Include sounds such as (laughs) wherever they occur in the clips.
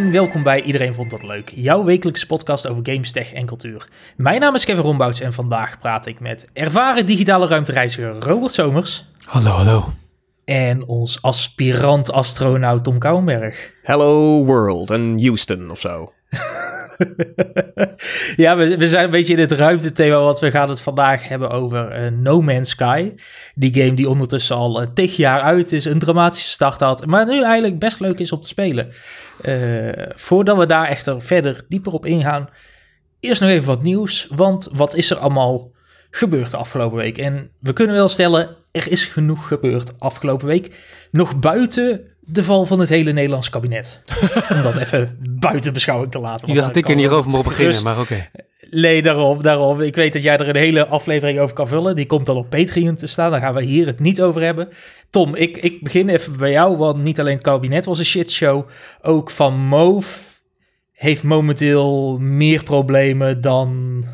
en welkom bij Iedereen Vond Dat Leuk, jouw wekelijkse podcast over games, tech en cultuur. Mijn naam is Kevin Rombouts en vandaag praat ik met ervaren digitale ruimtereiziger Robert Somers. Hallo, hallo. En ons aspirant astronaut Tom Kouwenberg. Hello World en Houston of zo. (laughs) ja, we, we, zijn een beetje in het ruimtethema, want we gaan het vandaag hebben over uh, No Man's Sky. Die game die ondertussen al uh, tig jaar uit is, een dramatische start had, maar nu eigenlijk best leuk is om te spelen. Uh, voordat we daar echter verder dieper op ingaan, eerst nog even wat nieuws, want wat is er allemaal gebeurd de afgelopen week? En we kunnen wel stellen, er is genoeg gebeurd afgelopen week. Nog buiten de val van het hele Nederlands kabinet. (laughs) Om dat even buiten beschouwing te laten. Je had ik er niet over mogen beginnen, maar oké. Okay. Nee, daarom, daarom. Ik weet dat jij er een hele aflevering over kan vullen. Die komt dan op Patreon te staan. Daar gaan we hier het niet over hebben. Tom, ik, ik begin even bij jou, want niet alleen het kabinet was een shitshow. Ook Van Moof heeft momenteel meer problemen dan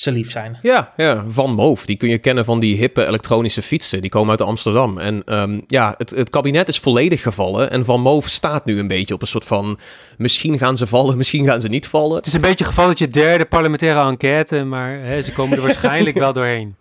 ze lief zijn. Ja, ja, Van Moof. Die kun je kennen van die hippe elektronische fietsen. Die komen uit Amsterdam. En um, ja, het, het kabinet is volledig gevallen. En Van Moof staat nu een beetje op een soort van... Misschien gaan ze vallen, (laughs) misschien gaan ze niet vallen. Het is een beetje gevalletje derde parlementaire enquête. Maar hè, ze komen er waarschijnlijk wel doorheen.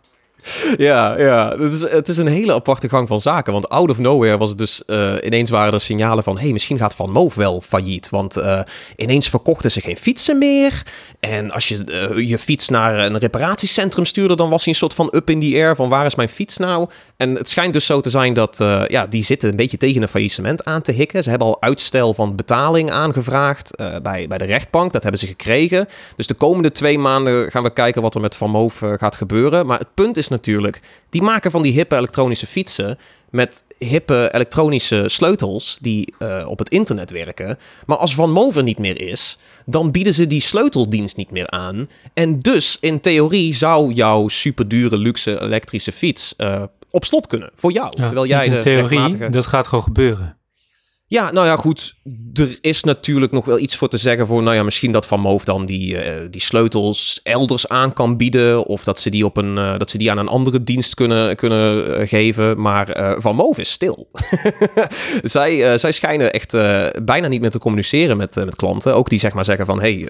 Ja, ja. Het is, het is een hele aparte gang van zaken. Want out of nowhere was het dus... Uh, ineens waren er signalen van... hey, misschien gaat Van Moof wel failliet. Want uh, ineens verkochten ze geen fietsen meer. En als je uh, je fiets naar een reparatiecentrum stuurde... dan was hij een soort van up in the air van... waar is mijn fiets nou? En het schijnt dus zo te zijn dat... ja, die zitten een beetje tegen een faillissement aan te hikken. Ze hebben al uitstel van betaling aangevraagd... bij, bij de rechtbank. Dat hebben ze gekregen. Dus de komende twee maanden gaan we kijken... wat er met Van Moof gaat gebeuren. Maar het punt is natuurlijk, die maken van die hippe elektronische fietsen met hippe elektronische sleutels die uh, op het internet werken. Maar als Van Mover niet meer is, dan bieden ze die sleuteldienst niet meer aan. En dus in theorie zou jouw superdure luxe elektrische fiets uh, op slot kunnen voor jou. Ja, terwijl jij in de theorie, rechtmatige... dat gaat gewoon gebeuren. Ja, nou ja, goed. Er is natuurlijk nog wel iets voor te zeggen voor, nou ja, misschien dat Van Moof dan die, uh, die sleutels elders aan kan bieden. Of dat ze die, op een, uh, dat ze die aan een andere dienst kunnen, kunnen uh, geven. Maar Van Moof is stil. (laughs) zij, zij schijnen echt bijna niet meer te communiceren met, met klanten. Ook die zeg maar zeggen van, hey,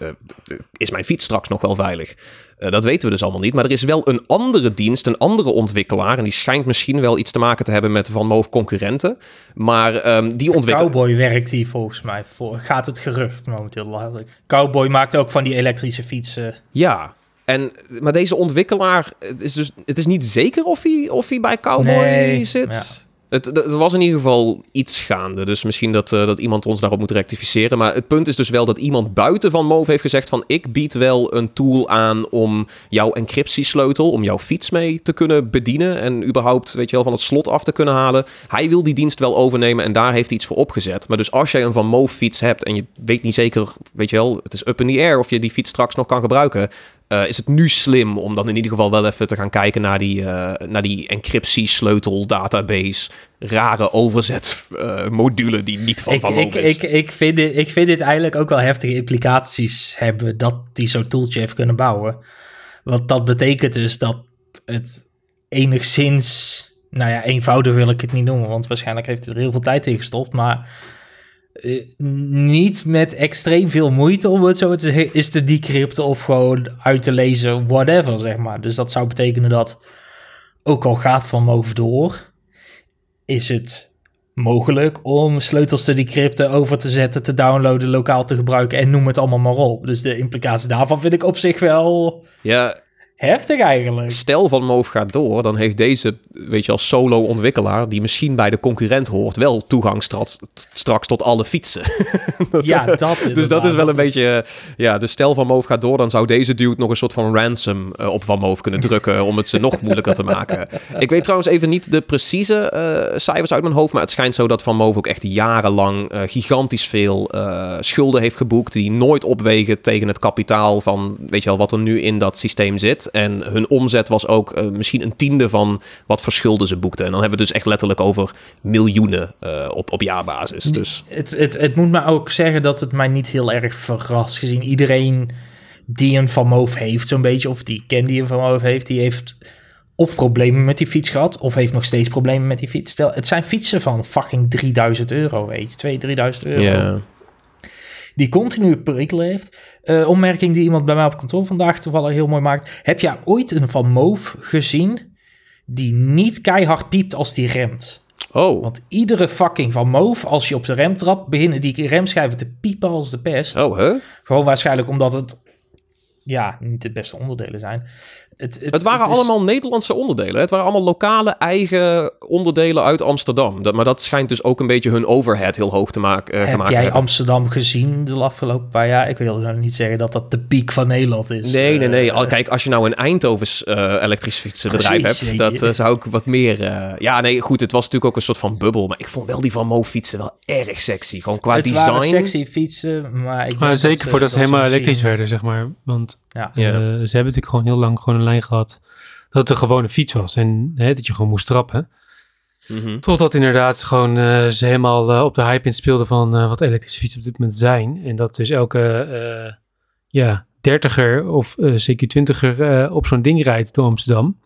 is mijn fiets straks nog wel veilig? Uh, dat weten we dus allemaal niet. Maar er is wel een andere dienst, een andere ontwikkelaar. En die schijnt misschien wel iets te maken te hebben met Van Moof concurrenten. Maar um, die ontwikkelaar... Cowboy werkt hier volgens mij voor. Gaat het gerucht momenteel. Cowboy maakt ook van die elektrische fietsen. Ja, en, maar deze ontwikkelaar, het is dus het is niet zeker of hij, of hij bij Cowboy nee, zit. Ja. Het, er was in ieder geval iets gaande. Dus misschien dat, uh, dat iemand ons daarop moet rectificeren. Maar het punt is dus wel dat iemand buiten van Move heeft gezegd van... ik bied wel een tool aan om jouw encryptiesleutel... om jouw fiets mee te kunnen bedienen... en überhaupt, weet je wel, van het slot af te kunnen halen. Hij wil die dienst wel overnemen en daar heeft iets voor opgezet. Maar dus als jij een Van Move fiets hebt... en je weet niet zeker, weet je wel, het is up in the air... of je die fiets straks nog kan gebruiken... Uh, is het nu slim om dan in ieder geval wel even te gaan kijken naar die, uh, naar die encryptie-sleutel database. Rare overzetmodule uh, die niet van ik, van ik, is. Ik, ik, vind dit, ik vind dit eigenlijk ook wel heftige implicaties hebben dat die zo'n tooltje heeft kunnen bouwen. Want dat betekent dus dat het enigszins, nou ja, eenvoudig wil ik het niet noemen, want waarschijnlijk heeft hij er heel veel tijd in gestopt, maar uh, niet met extreem veel moeite om het zo te is te decrypten of gewoon uit te lezen, whatever, zeg maar. Dus dat zou betekenen dat, ook al gaat Van Moof door, is het mogelijk om sleutels te decrypten, over te zetten, te downloaden, lokaal te gebruiken en noem het allemaal maar op. Dus de implicaties daarvan vind ik op zich wel... Ja, Heftig eigenlijk. Stel van Moof gaat door, dan heeft deze, weet je, als solo-ontwikkelaar, die misschien bij de concurrent hoort, wel toegang straks, straks tot alle fietsen. (laughs) dat, ja, dat Dus dat is wel een beetje, ja, dus stel van Moof gaat door, dan zou deze dude nog een soort van ransom uh, op Van Moof kunnen drukken om het ze nog (laughs) moeilijker te maken. Ik weet trouwens even niet de precieze uh, cijfers uit mijn hoofd, maar het schijnt zo dat Van Moof ook echt jarenlang uh, gigantisch veel schulden heeft geboekt, die nooit opwegen tegen het kapitaal van, weet je wel, wat er nu in dat systeem zit. En hun omzet was ook uh, misschien een tiende van wat verschulden ze boekten. En dan hebben we dus echt letterlijk over miljoenen uh, op, op jaarbasis. Dus. Het, het, het moet me ook zeggen dat het mij niet heel erg verrast. Gezien iedereen die een Van Moof heeft, zo'n beetje, of die ken die een Van Moof heeft, die heeft of problemen met die fiets gehad, of heeft nog steeds problemen met die fiets. Stel, het zijn fietsen van fucking 3000 euro, weet je, 2, 3000 euro. Yeah die continu perikelen heeft. Eh, opmerking die iemand bij mij op kantoor vandaag toevallig heel mooi maakt. Heb jij ooit een Van Moof gezien die niet keihard piept als die remt? Oh, Want iedere fucking Van Moof, als je op de rem trapt, beginnen die remschijven te piepen als de pest. oh, hè? Gewoon waarschijnlijk omdat het, ja, niet de beste onderdelen zijn. Het, Het waren is- allemaal Nederlandse onderdelen. hè? Het waren allemaal lokale eigen onderdelen uit Amsterdam. Dat, maar dat schijnt dus ook een beetje hun overhead heel hoog te maken, eh, Heb gemaakt jij. Amsterdam gezien de afgelopen paar jaar? Ik wil nou niet zeggen dat dat de piek van Nederland is. Nee, nee, nee. Eh, Al, kijk, als je nou een Eindhovens eh elektrisch fietsenbedrijf Precies, hebt, dat eh, zou ik wat meer... eh, ja, nee, goed, het was natuurlijk ook een soort van bubbel. Maar ik vond wel die van Mo fietsen wel erg sexy. Gewoon qua het design. waren sexy fietsen, maar ik Maar zeker ze- voordat ze helemaal elektrisch werden, zeg maar. Want Ja. eh, Ja. ze hebben natuurlijk gewoon heel lang gewoon een lijn gehad dat het een gewone fiets was. En hè, dat je gewoon moest trappen. Mhm. Totdat inderdaad gewoon eh, ze helemaal eh, op de hype in speelden van wat elektrische fietsen op dit moment zijn. En dat dus elke ja, dertiger of zeker twintiger op zo'n ding rijdt door Amsterdam.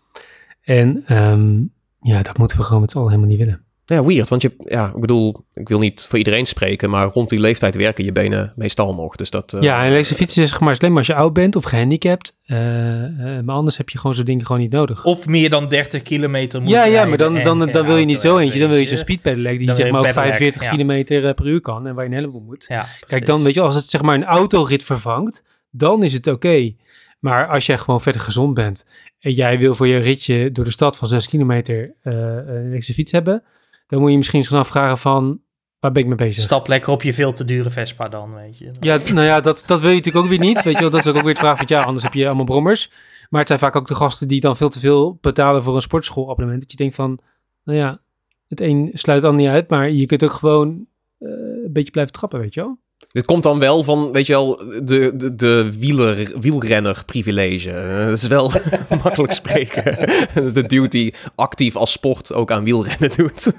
En ehm, ja, dat moeten we gewoon met z'n allen helemaal niet willen. Ja, weird. Want je, ja, ik bedoel, ik wil niet voor iedereen spreken, maar rond die leeftijd werken je benen meestal nog. Dus dat... eh, ja, en elektrische fietsen is zeg maar alleen maar als je oud bent of gehandicapt. Eh, eh, maar anders heb je gewoon zo'n ding gewoon niet nodig. Of meer dan 30 kilometer moet Ja, ja, maar dan, en dan, dan wil je niet zo eentje. Dan wil je zo'n speed pedelec die zeg maar ook pedelec, 45 ja. kilometer per uur kan en waar je een heleboel moet. Ja, Kijk, dan weet je, als het zeg maar een autorit vervangt, dan is het oké. Maar als jij gewoon verder gezond bent en jij wil voor je ritje door de stad van 6 kilometer eh, een elektrische fiets hebben, dan moet je misschien eens gaan afvragen van, waar ben ik mee bezig? Stap lekker op je veel te dure Vespa dan, weet je. Ja, nou ja, dat, dat wil je natuurlijk ook weer niet. Weet je wel, dat is ook weer het vraag van, ja, anders heb je allemaal brommers. Maar het zijn vaak ook de gasten die dan veel te veel betalen voor een sportschoolabonnement. Dat je denkt van, nou ja, het een sluit ander niet uit, maar je kunt ook gewoon eh, een beetje blijven trappen, weet je wel. Dit komt dan wel van, weet je wel, de, de, de wieler, wielrenner privilege. Eh, Dat is wel (laughs) makkelijk spreken. De dude die actief als sport ook aan wielrennen doet. (laughs)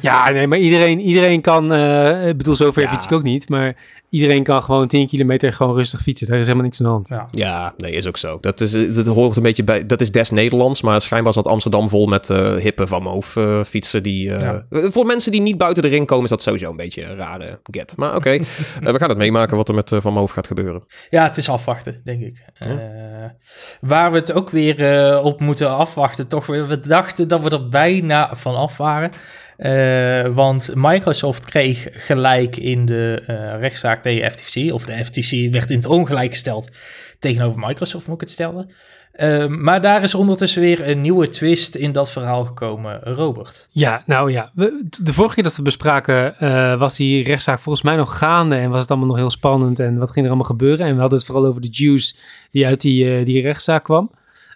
Ja, nee, maar iedereen, iedereen kan, eh, ik bedoel, zover Ja. fiets ik ook niet, maar iedereen kan gewoon 10 kilometer gewoon rustig fietsen. Daar is helemaal niks aan de hand. Ja. Ja, nee, is ook zo. Dat, is, eh, dat hoort een beetje bij, dat is des Nederlands, maar schijnbaar zat Amsterdam vol met eh, hippe Van Moof fietsen. Die, eh, Voor mensen die niet buiten de ring komen, is dat sowieso een beetje een rare get. Maar oké, (laughs) we gaan het meemaken wat er met eh, Van Moof gaat gebeuren. Ja, het is afwachten, denk ik. Eh, waar we het ook weer eh, op moeten afwachten, toch weer. We dachten dat we er bijna van af waren. Eh, want Microsoft kreeg gelijk in de eh, rechtszaak tegen FTC. Of de FTC werd in het ongelijk gesteld tegenover Microsoft, moet ik het stellen. Eh, maar daar is ondertussen weer een nieuwe twist in dat verhaal gekomen, Robert. Ja, nou ja, we, de vorige keer dat we bespraken eh, was die rechtszaak volgens mij nog gaande en was het allemaal nog heel spannend en wat ging er allemaal gebeuren. En we hadden het vooral over de juice die uit die, eh, die rechtszaak kwam.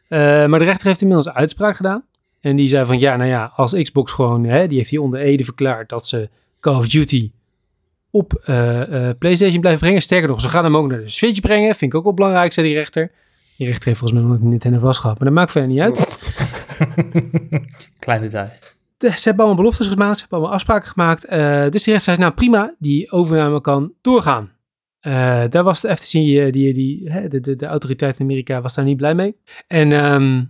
Eh, maar de rechter heeft inmiddels uitspraak gedaan. En die zei van ja, nou ja, als Xbox gewoon, hè, die heeft hier onder Ede verklaard dat ze Call of Duty op PlayStation blijven brengen. Sterker nog, ze gaan hem ook naar de Switch brengen. Vind ik ook wel belangrijk, zei die rechter. Die rechter heeft volgens mij nog niet Nintendo vastgehad, maar dat maakt verder niet uit. (laughs) Klein detail. de- ze hebben allemaal beloftes gemaakt, ze hebben allemaal afspraken gemaakt. eh, dus die rechter zei, nou prima, die overname kan doorgaan. Eh, daar was de FTC, eh, die, die, hè, de, de, de autoriteit in Amerika, was daar niet blij mee. En ehm,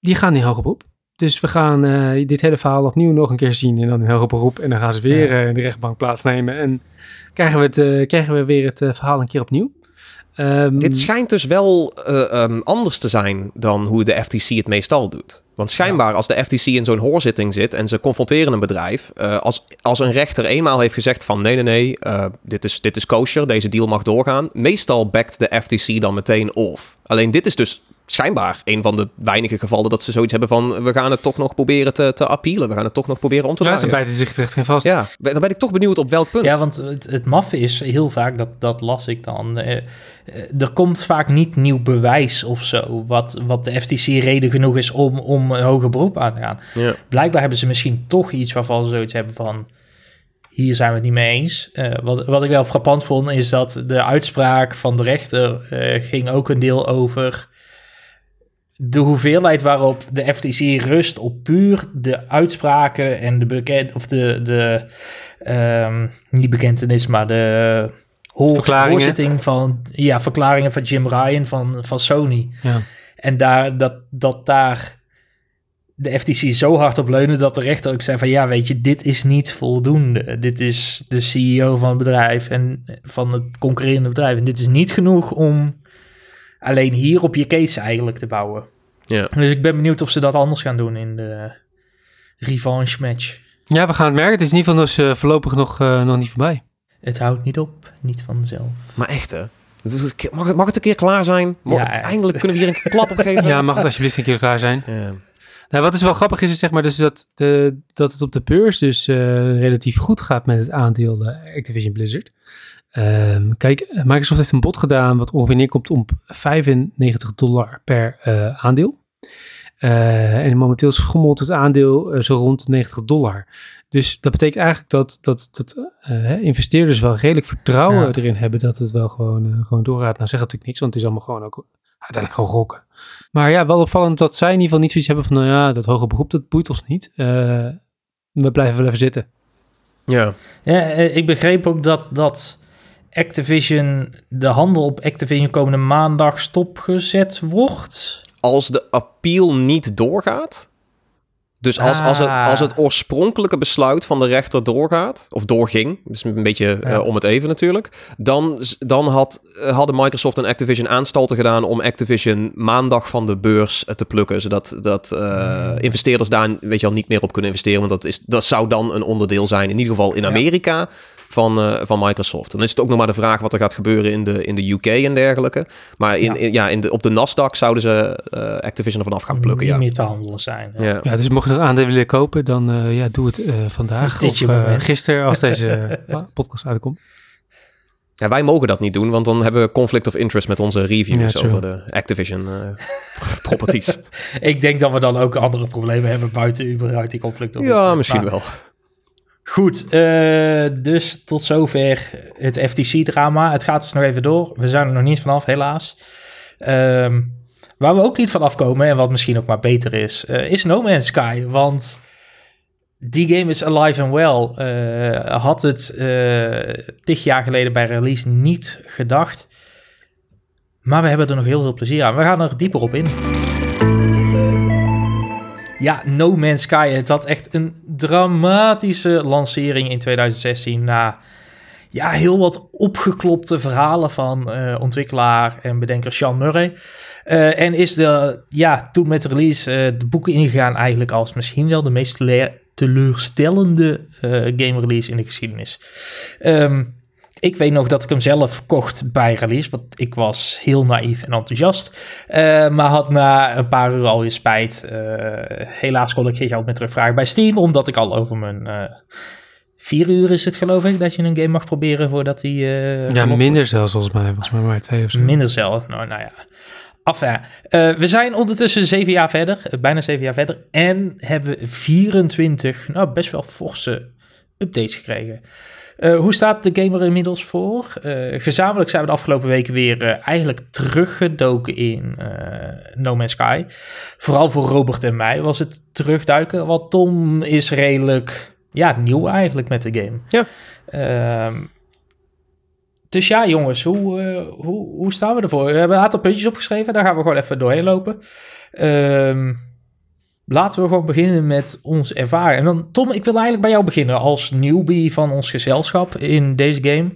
die gaan in hoger beroep. Dus we gaan dit hele verhaal opnieuw nog een keer zien en dan in hoger beroep. En dan gaan ze weer in de rechtbank plaatsnemen. En krijgen we, het, krijgen we weer het verhaal een keer opnieuw. Ehm, Dit schijnt dus wel eh, ehm, anders te zijn dan hoe de FTC het meestal doet. Want schijnbaar als de FTC in zo'n hoorzitting zit en ze confronteren een bedrijf, eh, als, als een rechter eenmaal heeft gezegd van nee, nee, nee, eh, dit, is, dit is kosher, deze deal mag doorgaan, meestal backt de FTC dan meteen off. Alleen dit is dus schijnbaar een van de weinige gevallen dat ze zoiets hebben van we gaan het toch nog proberen te, te appealen, we gaan het toch nog proberen om te ja, draaien. ze bijten zich terecht geen vast. Ja, dan ben ik toch benieuwd op welk punt. Ja, want het, het maffe is heel vaak, dat, dat las ik dan, eh, eh, er komt vaak niet nieuw bewijs of zo, wat, wat de FTC reden genoeg is om, om een hoger beroep aan te gaan. Ja. Blijkbaar hebben ze misschien toch iets waarvan ze zoiets hebben van, hier zijn we het niet mee eens. Eh, wat, wat ik wel frappant vond, is dat de uitspraak van de rechter eh, ging ook een deel over de hoeveelheid waarop de FTC rust op puur de uitspraken en de bekend of de, de ehm, niet bekentenis, maar de hoorzitting van ja, verklaringen van Jim Ryan van, van Sony. Ja. En daar, dat, dat daar de FTC zo hard op leunen dat de rechter ook zei van ja, weet je, dit is niet voldoende. Dit is de CEO van het bedrijf en van het concurrerende bedrijf. En dit is niet genoeg om alleen hier op je case eigenlijk te bouwen. Ja. Dus ik ben benieuwd of ze dat anders gaan doen in de revanche match. Ja, we gaan het merken. Het is in ieder geval dus uh, voorlopig nog, uh, nog niet voorbij. Het houdt niet op, niet vanzelf. Maar echt hè? Mag het, mag het een keer klaar zijn? Mag Ja, het- eindelijk kunnen we hier een klap op (laughs) geven? Ja, mag het alsjeblieft een keer klaar zijn. Ja. Nou, wat dus wel grappig is, is zeg maar dus dat, de, dat het op de beurs dus eh, relatief goed gaat met het aandeel eh, Activision Blizzard. Ehm, kijk, Microsoft heeft een bod gedaan wat ongeveer neerkomt op 95 dollar per eh, aandeel. Eh, en momenteel schommelt het aandeel eh, zo rond de 90 dollar. Dus dat betekent eigenlijk dat, dat, dat investeerders wel redelijk vertrouwen Ja. erin hebben dat het wel gewoon, gewoon doorgaat. Nou, zeg natuurlijk niks, want het is allemaal gewoon ook uiteindelijk gewoon gokken. Maar ja, wel opvallend dat zij in ieder geval niet zoiets hebben van, nou ja, dat hoge beroep, dat boeit ons niet. Eh, we blijven wel even zitten. ja. Ja, ik begreep ook dat, dat Activision, de handel op Activision komende maandag stopgezet wordt. Als de appeal niet doorgaat... Dus als, als, het, Ah. als het oorspronkelijke besluit van de rechter doorgaat, of doorging, dus een beetje eh, om het even natuurlijk, dan, dan had, eh, hadden Microsoft en Activision aanstalten gedaan om Activision maandag van de beurs eh, te plukken, zodat dat, Hmm. investeerders daar weet je al niet meer op kunnen investeren, want dat, is, dat zou dan een onderdeel zijn, in ieder geval in Ja. Van, eh, van Microsoft. Dan is het ook nog maar de vraag wat er gaat gebeuren in de, in de UK en dergelijke. Maar in, Ja. in- ja, in de, op de Nasdaq zouden ze eh, Activision ervan af gaan plukken, niet ja. meer te handelen zijn. ja. Ja, dus mocht je nog aandelen willen kopen, dan eh, ja, doe het eh, vandaag of gisteren als deze (laughs) podcast uitkomt. Ja, wij mogen dat niet doen, want dan hebben we conflict of interest met onze reviews Ja, over de Activision (laughs) properties. (laughs) Ik denk dat we dan ook andere problemen hebben buiten überhaupt die conflict. ja, misschien Maar wel. Goed, eh, dus tot zover het FTC-drama. Het gaat dus nog even door. We zijn er nog niet vanaf, helaas. Ehm, waar we ook niet van afkomen, en wat misschien ook maar beter is, eh, is No Man's Sky. Want die game is alive and well. Eh, had het tig jaar geleden bij release niet gedacht. Maar we hebben er nog heel veel plezier aan. We gaan er dieper op in. Ja, No Man's Sky. Het had echt een dramatische lancering in 2016. Na ja, heel wat opgeklopte verhalen van eh, ontwikkelaar en bedenker Sean Murray. Eh, en is de, ja, toen met de release eh, de boeken ingegaan eigenlijk als misschien wel de meest tele- teleurstellende game release in de geschiedenis. Ehm, ik weet nog dat ik hem zelf kocht bij release, want ik was heel naïef en enthousiast. Eh, maar had na een paar uur alweer spijt. Eh, helaas kon ik geen geld meer terugvragen bij Steam, omdat ik al over mijn eh, vier uur is het geloof ik, dat je een game mag proberen voordat hij... Ja, minder zelfs volgens mij. Volgens mij maar twee of zo. Minder zelf. Nou, nou ja. Eh, we zijn ondertussen zeven jaar verder, bijna zeven jaar verder. En hebben we 24, nou best wel forse updates gekregen. Eh, hoe staat de gamer inmiddels voor? Eh, gezamenlijk zijn we de afgelopen weken weer eh, eigenlijk teruggedoken in No Man's Sky. Vooral voor Robert en mij was het terugduiken. Want Tom is redelijk ja, nieuw eigenlijk met de game. Ja. Ehm, dus ja, jongens, hoe, hoe, hoe staan we ervoor? We hebben een aantal puntjes opgeschreven, daar gaan we gewoon even doorheen lopen. Ehm, laten we gewoon beginnen met ons ervaring. En dan, Tom, ik wil eigenlijk bij jou beginnen als newbie van ons gezelschap in deze game.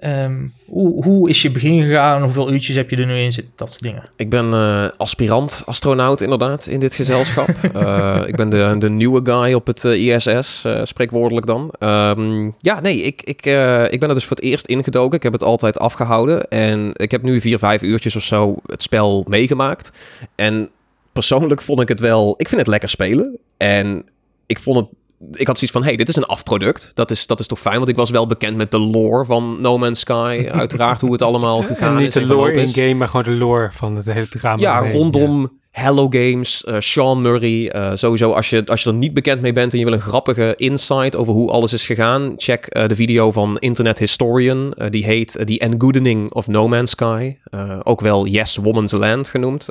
Ehm, hoe, hoe is je begin gegaan? Hoeveel uurtjes heb je er nu in zitten? Dat soort dingen. Ik ben eh, aspirant astronaut inderdaad in dit gezelschap. (laughs) Eh, ik ben de, de nieuwe guy op het eh, ISS, spreekwoordelijk dan. Ehm, ja, nee, ik, ik, ik ben er dus voor het eerst ingedoken. Ik heb het altijd afgehouden. En ik heb nu vier, vijf uurtjes of zo het spel meegemaakt. En persoonlijk vond ik het wel... Ik vind het lekker spelen. En ik vond het ik had zoiets van, hey, dit is een afproduct. Dat is, dat is toch fijn, want ik was wel bekend met de lore van No Man's Sky. (laughs) Uiteraard hoe het allemaal gegaan En is. niet de lore gelopen in is. game, maar gewoon de lore van het hele drama. Ja, rondom Hello Games, eh, Sean Murray. eh, sowieso, als je, als je er niet bekend mee bent en je wil een grappige insight over hoe alles is gegaan, check eh, de video van Internet Historian. Die heet The Engoodening of No Man's Sky. Ook wel Yes Woman's Land genoemd.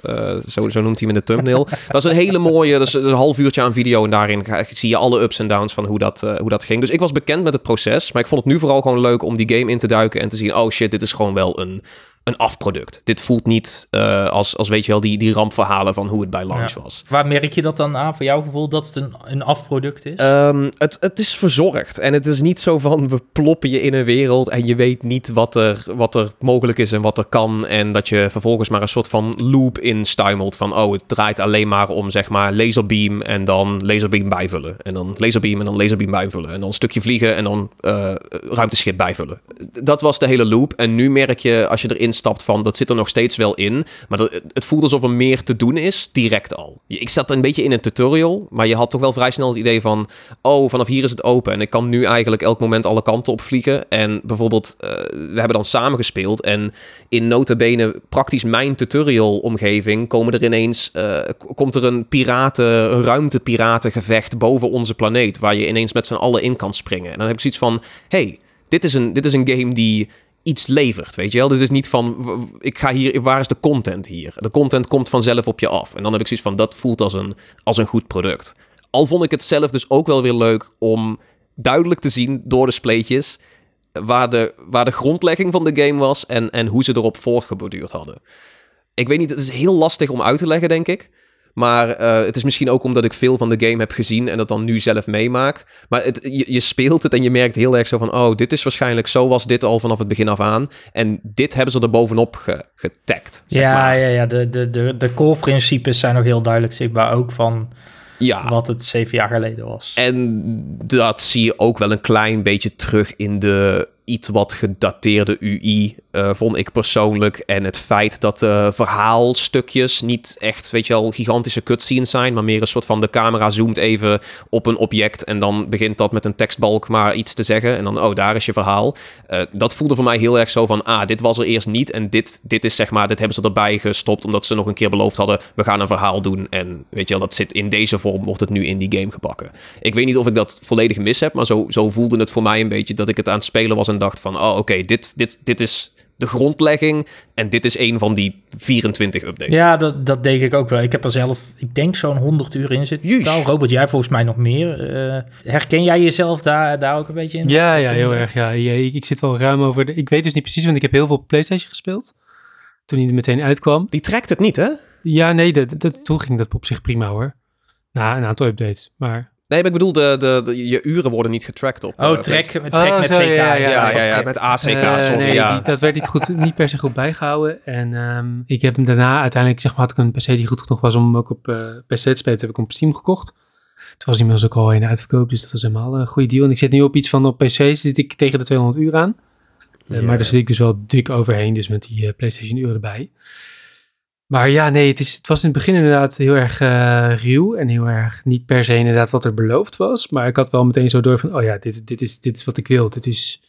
Zo, zo noemt hij hem in de thumbnail. (laughs) dat is een hele mooie, dat is een half uurtje aan video. En daarin zie je alle ups en downs van hoe dat, hoe dat ging. Dus ik was bekend met het proces. Maar ik vond het nu vooral gewoon leuk om die game in te duiken en te zien: oh shit, dit is gewoon wel een een afproduct. Dit voelt niet eh, als, als, weet je wel, die, die rampverhalen van hoe het bij launch Ja. was. Waar merk je dat dan aan voor jouw gevoel dat het een, een afproduct is? Ehm, het, het is verzorgd. En het is niet zo van we ploppen je in een wereld en je weet niet wat er, wat er mogelijk is en wat er kan. En dat je vervolgens maar een soort van loop instuimelt van oh, het draait alleen maar om zeg maar laserbeam en dan laserbeam bijvullen. En dan laserbeam en dan laserbeam bijvullen. En dan een stukje vliegen en dan eh, ruimteschip bijvullen. Dat was de hele loop. En nu merk je als je erin stapt van dat zit er nog steeds wel in. Maar dat, het voelt alsof er meer te doen is, direct al. Ik zat een beetje in een tutorial, maar je had toch wel vrij snel het idee van oh, vanaf hier is het open. En ik kan nu eigenlijk elk moment alle kanten op vliegen. En bijvoorbeeld, eh, we hebben dan samen gespeeld. En in notabene praktisch mijn tutorial-omgeving komen er ineens... k- komt er een piraten, een ruimtepiratengevecht boven onze planeet. Waar je ineens met z'n allen in kan springen. En dan heb ik zoiets van, hey, dit is een, dit is een game die iets levert, weet je wel? Dit is niet van, ik ga hier, waar is de content hier? De content komt vanzelf op je af. En dan heb ik zoiets van, dat voelt als een, als een goed product. Al vond ik het zelf dus ook wel weer leuk om duidelijk te zien door de spleetjes waar de, waar de grondlegging van de game was en, en hoe ze erop voortgeborduurd hadden. Ik weet niet, het is heel lastig om uit te leggen, denk ik. Maar eh, het is misschien ook omdat ik veel van de game heb gezien en dat dan nu zelf meemaak. Maar het, je, je speelt het en je merkt heel erg zo van... oh, dit is waarschijnlijk, zo was dit al vanaf het begin af aan. En dit hebben ze er bovenop ge, getagd, ja, maar. ja, ja, de, de, de, de core-principes zijn nog heel duidelijk zichtbaar, ook van ja. wat het zeven jaar geleden was. En dat zie je ook wel een klein beetje terug in de iets wat gedateerde UI, eh, vond ik persoonlijk. En het feit dat de verhaalstukjes niet echt, weet je wel, gigantische cutscenes zijn, maar meer een soort van de camera zoomt even op een object en dan begint dat met een tekstbalk maar iets te zeggen. En dan, oh, daar is je verhaal. Eh, dat voelde voor mij heel erg zo van, ah, dit was er eerst niet en dit, dit is zeg maar, dit hebben ze erbij gestopt omdat ze nog een keer beloofd hadden, we gaan een verhaal doen. En weet je wel, dat zit in deze vorm, wordt het nu in die game gebakken. Ik weet niet of ik dat volledig mis heb, maar zo, zo voelde het voor mij een beetje dat ik het aan het spelen was en dacht van, oh, oké, dit, dit, dit is de grondlegging en dit is een van die 24 updates. Ja, dat, dat denk ik ook wel. Ik heb er zelf, ik denk zo'n 100 uur in zitten. Totaal. Robert, jij volgens mij nog meer. Eh, herken jij jezelf daar, daar ook een beetje in? Ja, ja, heel erg. Ja. Ja, ik, ik zit wel ruim over. De, ik weet dus niet precies, want ik heb heel veel op PlayStation gespeeld. Toen hij er meteen uitkwam. Die trekt het niet, hè? Ja, nee, dat, dat, toen ging dat op zich prima hoor. Na een aantal updates. Maar Nee, maar ik bedoel, de, de, de- je uren worden niet getrackt op... Oh, eh, trek, PlayStation. trek Oh, met zo, CK. ja, ja, Ja, ja, ja, trek- met ACK, Eh, sorry. nee, ja. die- dat werd niet, goed, niet per se goed bijgehouden. En ehm, ik heb hem daarna uiteindelijk, zeg maar, had ik een PC die goed genoeg was om hem ook op eh PC te spelen. Toen heb ik hem op Steam gekocht. Toen was hij inmiddels ook al in uitverkoop, dus dat was helemaal een goede deal. En ik zit nu op iets van op PC, zit ik tegen de 200 uur aan. Eh. Maar daar zit ik dus wel dik overheen, dus met die eh, PlayStation uren erbij. Maar ja, nee, het, is, het was in het begin inderdaad heel erg eh, ruw en heel erg niet per se inderdaad wat er beloofd was. Maar ik had wel meteen zo door van, oh ja, dit, dit, is, dit is wat ik wil. Dit is,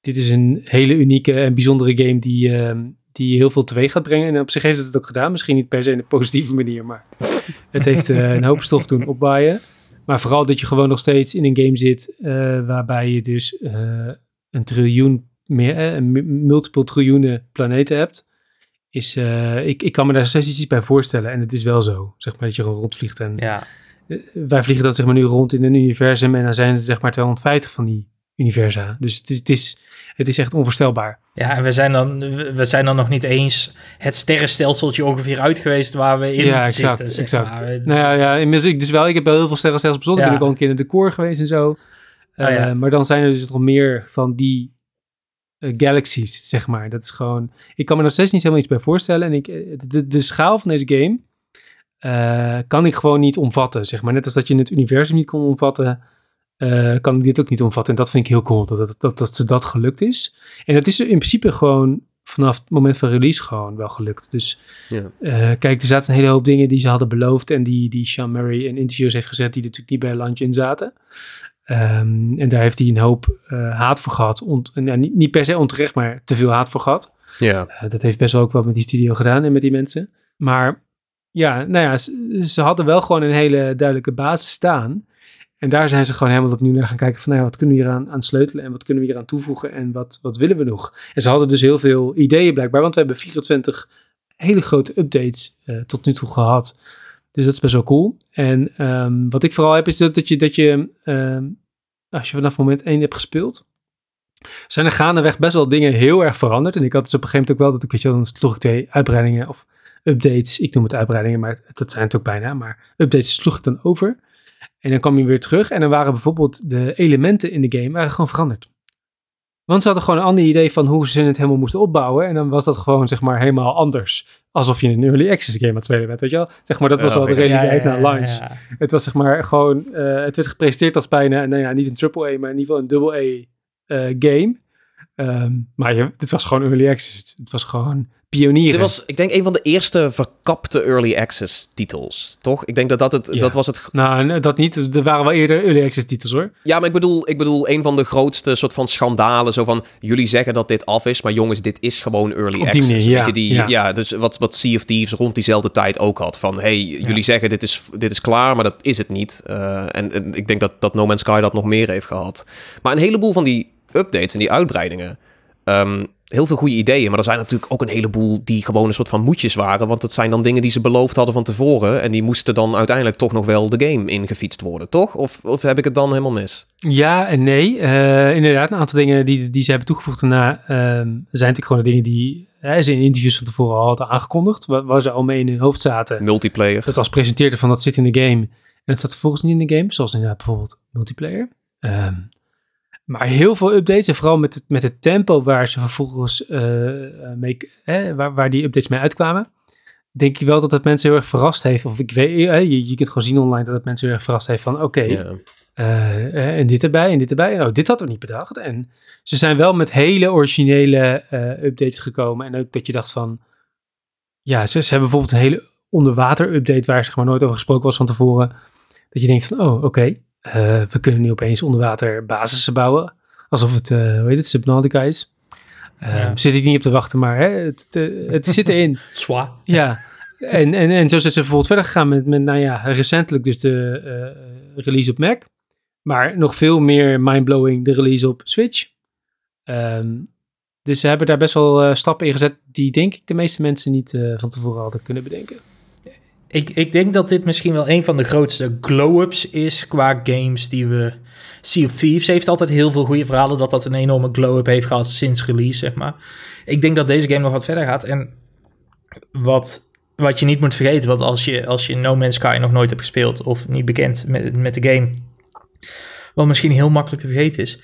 dit is een hele unieke en bijzondere game die, ehm, die heel veel teweeg gaat brengen. En op zich heeft het het ook gedaan. Misschien niet per se in een positieve manier, maar (laughs) het heeft eh, een hoop stof doen opwaaien. Maar vooral dat je gewoon nog steeds in een game zit eh, waarbij je dus een triljoen, meer, multiple triljoenen planeten hebt. Is, eh, ik, ik kan me daar steeds iets bij voorstellen. En het is wel zo, zeg maar, dat je gewoon rondvliegt. En Ja, eh, wij vliegen dan zeg maar nu rond in een universum en dan zijn er zeg maar 250 van die universa. Dus het is, het is, het is echt onvoorstelbaar. ja en we zijn, dan, we zijn dan nog niet eens het sterrenstelseltje ongeveer uit geweest waar we in ja, zitten. exact, zeg exact. maar. Nou ja, ja, inmiddels ik dus wel. Ik heb wel heel veel sterrenstelsels bezocht. Ik ben ook al een keer in de core geweest en zo. Oh ja. Eh, maar dan zijn er dus nog meer van die eh, galaxies, zeg maar. Dat is gewoon... Ik kan me nog steeds niet helemaal iets bij voorstellen. En ik, eh, de, de schaal van deze game eh, kan ik gewoon niet omvatten, zeg maar. Net als dat je het universum niet kon omvatten, kan ik dit ook niet omvatten. En dat vind ik heel cool, dat, dat, dat, dat, dat gelukt is. En dat is in principe gewoon vanaf het moment van release gewoon wel gelukt. Dus Ja. kijk, er zaten een hele hoop dingen die ze hadden beloofd en die, die Sean Murray in interviews heeft gezet die er natuurlijk niet bij launch in zaten. Ehm, en daar heeft hij een hoop eh, haat voor gehad. Ont, nou, niet, niet per se onterecht, maar te veel haat voor gehad. Ja. Eh, dat heeft best wel ook wat met die studio gedaan en met die mensen. Maar ja, nou ja, ze, ze hadden wel gewoon een hele duidelijke basis staan. En daar zijn ze gewoon helemaal opnieuw naar gaan kijken van, nou ja, wat kunnen we hier aan, aan sleutelen en wat kunnen we hier aan toevoegen en wat, wat willen we nog? En ze hadden dus heel veel ideeën blijkbaar, want we hebben 24 hele grote updates eh, tot nu toe gehad. Dus dat is best wel cool. En ehm, wat ik vooral heb is dat, dat je, dat je ehm, als je vanaf moment 1 hebt gespeeld, zijn er gaandeweg best wel dingen heel erg veranderd. En ik had dus op een gegeven moment ook wel dat ik, weet je, dan sloeg ik twee uitbreidingen of updates. Ik noem het uitbreidingen, maar dat zijn het ook bijna. Maar updates sloeg ik dan over. En dan kwam je weer terug en dan waren bijvoorbeeld de elementen in de game waren gewoon veranderd. Want ze hadden gewoon een ander idee van hoe ze het helemaal moesten opbouwen. En dan was dat gewoon, zeg maar, helemaal anders. Alsof je een early access game aan het spelen bent, weet je wel? Zeg maar, dat was wel de realiteit Ja, ja, na launch. ja. Het was zeg maar gewoon, eh, het werd gepresenteerd als bijna, nou ja, niet een triple A, maar in ieder geval een double A eh, game. Ehm, maar je, dit was gewoon early access. Het, was gewoon pionieren. Dit was, ik denk, een van de eerste verkapte early access titels, toch? Ik denk dat dat het, Ja. dat was het... Nou, nee, dat niet. Er waren wel eerder early access titels hoor. Ja, maar ik bedoel, ik bedoel, een van de grootste soort van schandalen, zo van, jullie zeggen dat dit af is, maar jongens, dit is gewoon early die access. manier, Weet ja, je, die, ja. ja. dus wat, wat Sea of Thieves rond diezelfde tijd ook had, van, hey, jullie zeggen dit is, dit is klaar, maar dat is het niet. Eh, en, en ik denk dat, dat No Man's Sky dat nog meer heeft gehad. Maar een heleboel van die updates en die uitbreidingen, ehm, heel veel goede ideeën, maar er zijn natuurlijk ook een heleboel die gewoon een soort van moedjes waren, want dat zijn dan dingen die ze beloofd hadden van tevoren en die moesten dan uiteindelijk toch nog wel de game ingefietst worden, toch? Of, of heb ik het dan helemaal mis? Ja en nee. Eh, inderdaad, een aantal dingen die, die ze hebben toegevoegd daarna ehm, zijn natuurlijk gewoon de dingen die hè, ze in interviews van tevoren al hadden aangekondigd. Waar, waar ze al mee in hun hoofd zaten. Multiplayer. Dat was presenteerde van dat zit in de game. En het zat vervolgens niet in de game, zoals inderdaad bijvoorbeeld multiplayer. Ehm, maar heel veel updates en vooral met het, met het tempo waar ze vervolgens eh, mee, eh, waar, waar die updates mee uitkwamen. Denk je wel dat het mensen heel erg verrast heeft. Of ik weet, eh, je, je kunt gewoon zien online dat het mensen heel erg verrast heeft van oké, eh, en dit erbij en dit erbij. En oh, dit hadden we niet bedacht. En ze zijn wel met hele originele updates gekomen. En ook dat je dacht van... Ja, ze, ze hebben bijvoorbeeld een hele onderwater update... waar zeg maar nooit over gesproken was van tevoren. Dat je denkt van, oh, oké. Eh, we kunnen nu opeens onderwater basissen bouwen. Alsof het, eh hoe heet het, Subnautica is. Ja. Zit ik niet op te wachten, maar hè, het, het, het zit erin. (laughs) Zwa. Ja, en, en, en zo zijn ze bijvoorbeeld verder gegaan met, met nou ja, recentelijk dus de release op Mac. Maar nog veel meer mindblowing de release op Switch. Ehm, dus ze hebben daar best wel stappen in gezet die denk ik de meeste mensen niet van tevoren hadden kunnen bedenken. Ik, ik denk dat dit misschien wel een van de grootste glow-ups is qua games die we... Sea of Thieves heeft altijd heel veel goede verhalen dat dat een enorme glow-up heeft gehad sinds release, zeg maar. Ik denk dat deze game nog wat verder gaat. En wat, wat je niet moet vergeten, want als je, als je No Man's Sky nog nooit hebt gespeeld of niet bekend met, met de game, wat misschien heel makkelijk te vergeten is,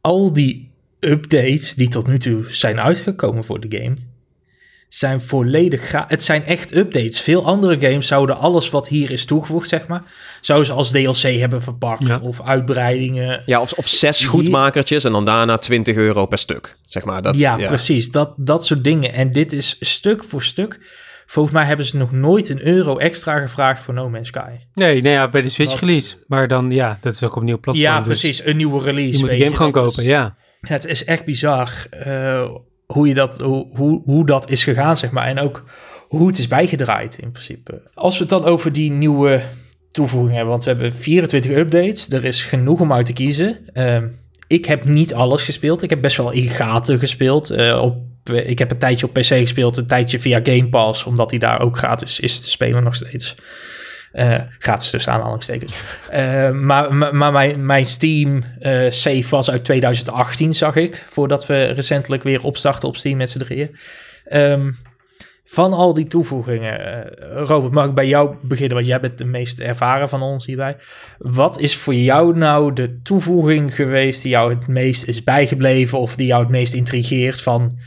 al die updates die tot nu toe zijn uitgekomen voor de game, zijn volledig gra- Het zijn echt updates. Veel andere games zouden alles wat hier is toegevoegd, zeg maar, zouden ze als DLC hebben verpakt Ja. of uitbreidingen. Ja, of, of zes Hier- goedmakertjes en dan daarna 20 euro per stuk. Zeg maar. Dat, ja, precies. Dat, dat soort dingen. En dit is stuk voor stuk. Volgens mij hebben ze nog nooit een euro extra gevraagd voor No Man's Sky. Nee, nee ja, bij de Switch release. Maar dan, ja, dat is ook op een nieuw platform. ja, dus precies. Een nieuwe release. Je moet de game gewoon kopen, ja. Het is echt bizar eh, hoe, je dat, hoe, hoe, hoe dat is gegaan, zeg maar. En ook hoe het is bijgedraaid in principe. Als we het dan over die nieuwe toevoegingen hebben, want we hebben 24 updates. Er is genoeg om uit te kiezen. Ehm, ik heb niet alles gespeeld. Ik heb best wel in gaten gespeeld. Eh, op, eh, ik heb een tijdje op PC gespeeld, een tijdje via Game Pass, omdat die daar ook gratis is te spelen nog steeds. Eh, gratis tussen aanhalingstekens. Eh, maar maar, maar mijn, mijn Steam eh, save was uit 2018, zag ik. Voordat we recentelijk weer opstarten op Steam met z'n drieën. Ehm, van al die toevoegingen, Robert, mag ik bij jou beginnen? Want jij bent de meest ervaren van ons hierbij. Wat is voor jou nou de toevoeging geweest die jou het meest is bijgebleven... of die jou het meest intrigeert van...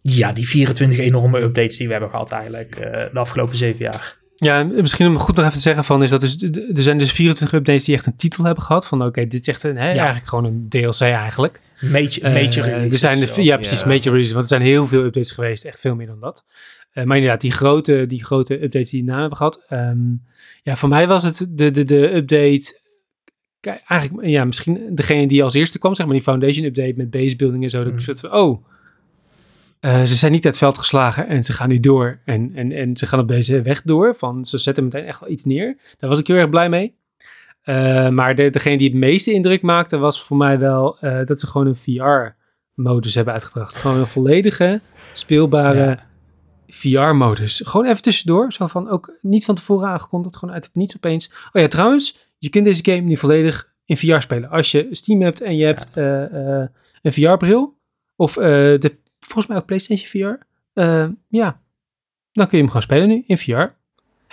ja, die 24 enorme updates die we hebben gehad eigenlijk de afgelopen zeven jaar? Ja, en misschien om goed nog even te zeggen van, is dat dus, er zijn dus 24 updates die echt een titel hebben gehad. Van oké, dit is echt een, hè, eigenlijk gewoon een DLC eigenlijk. Major, Eh, major releases, er zijn, de- ja, precies, major releases. Want er zijn heel veel updates geweest, echt veel meer dan dat. Eh, maar inderdaad, die grote, die grote updates die na hebben gehad. ehm, ja, voor mij was het de, de, de update... Eigenlijk, ja, misschien degene die als eerste kwam, zeg maar die foundation update met base building en zo. Dat Mm. van, oh, eh, ze zijn niet uit het veld geslagen en ze gaan nu door. En, en, en ze gaan op deze weg door. Van, ze zetten meteen echt wel iets neer. Daar was ik heel erg blij mee. Eh, maar de, degene die het meeste indruk maakte was voor mij wel eh, dat ze gewoon een VR-modus hebben uitgebracht. Gewoon een volledige, speelbare Ja. VR-modus. Gewoon even tussendoor. Zo van ook niet van tevoren aangekondigd. Gewoon uit het niets opeens. Oh ja, trouwens, je kunt deze game nu volledig in VR spelen. Als je Steam hebt en je hebt een VR-bril, of de, volgens mij ook PlayStation VR, eh, ja, dan kun je hem gewoon spelen nu in VR.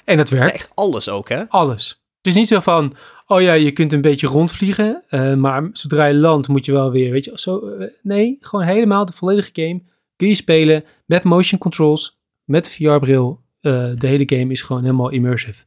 En dat werkt. Echt alles ook, hè? Alles. Het is niet zo van, oh ja, je kunt een beetje rondvliegen, eh, maar zodra je landt moet je wel weer, weet je, zo. eh, nee, gewoon helemaal de volledige game kun je spelen met motion controls, met de VR-bril. De hele game is gewoon helemaal immersive.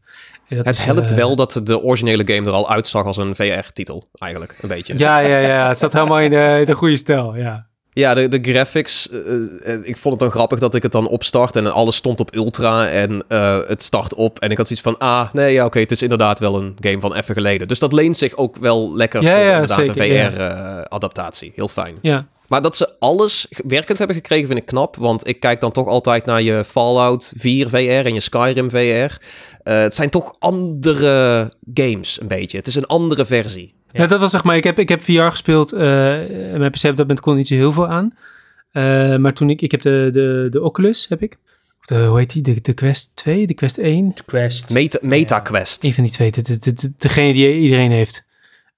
Dat Het is, helpt wel dat de originele game er al uitzag als een VR-titel, eigenlijk, een beetje. Ja, ja, ja, het zat helemaal in de, de goede stijl, ja. Ja, de, de graphics. eh, eh, ik vond het dan grappig dat ik het dan opstart en alles stond op ultra en eh, het start op. En ik had zoiets van, ah, nee, ja, oké, het is inderdaad wel een game van even geleden. Dus dat leent zich ook wel lekker Ja, voor ja, inderdaad zeker, een ja. VR-adaptatie. Heel fijn. Ja, Maar dat ze alles werkend hebben gekregen vind ik knap, want ik kijk dan toch altijd naar je Fallout 4 VR en je Skyrim VR. Eh, het zijn toch andere games, een beetje. Het is een andere versie. Ja. dat was zeg maar, ik heb, ik heb VR gespeeld eh, en mijn PC op dat moment kon niet zo heel veel aan. Eh, maar toen ik, ik heb de, de, de Oculus, heb ik. Of de, hoe heet die? De, de Quest 2, de Quest 1. Quest. Meta, MetaQuest. Een van die twee, de, de, de- de- degene die iedereen heeft.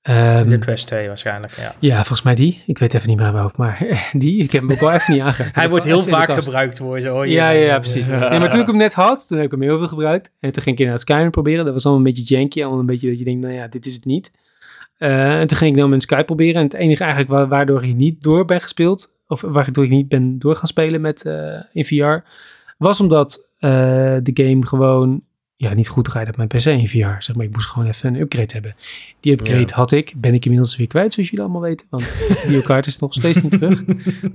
Ehm, De Quest 2 waarschijnlijk, ja. ja, volgens mij die. Ik weet even niet meer uit mijn hoofd, maar (laughs) die. Ik heb hem ook wel even niet aangeraakt. Hij wordt heel de vaak gebruikt voor zo. Ja, ja, ja, precies. Nee, maar toen ik hem net had, toen heb ik hem heel veel gebruikt. En toen ging ik inderdaad Skyrim proberen. Dat was allemaal een beetje janky. Allemaal een beetje dat je denkt, nou ja, dit is het niet. Eh, en toen ging ik nou met Sky proberen. En het enige eigenlijk wa- waardoor ik niet door ben gespeeld, of waardoor ik niet ben door gaan spelen met, eh, in VR, was omdat eh, de game gewoon ja, niet goed rijdt op mijn PC in VR. Zeg maar, ik moest gewoon even een upgrade hebben. Die upgrade Ja. had ik, ben ik inmiddels weer kwijt, zoals jullie allemaal weten. Want (laughs) die kaart is nog steeds niet terug.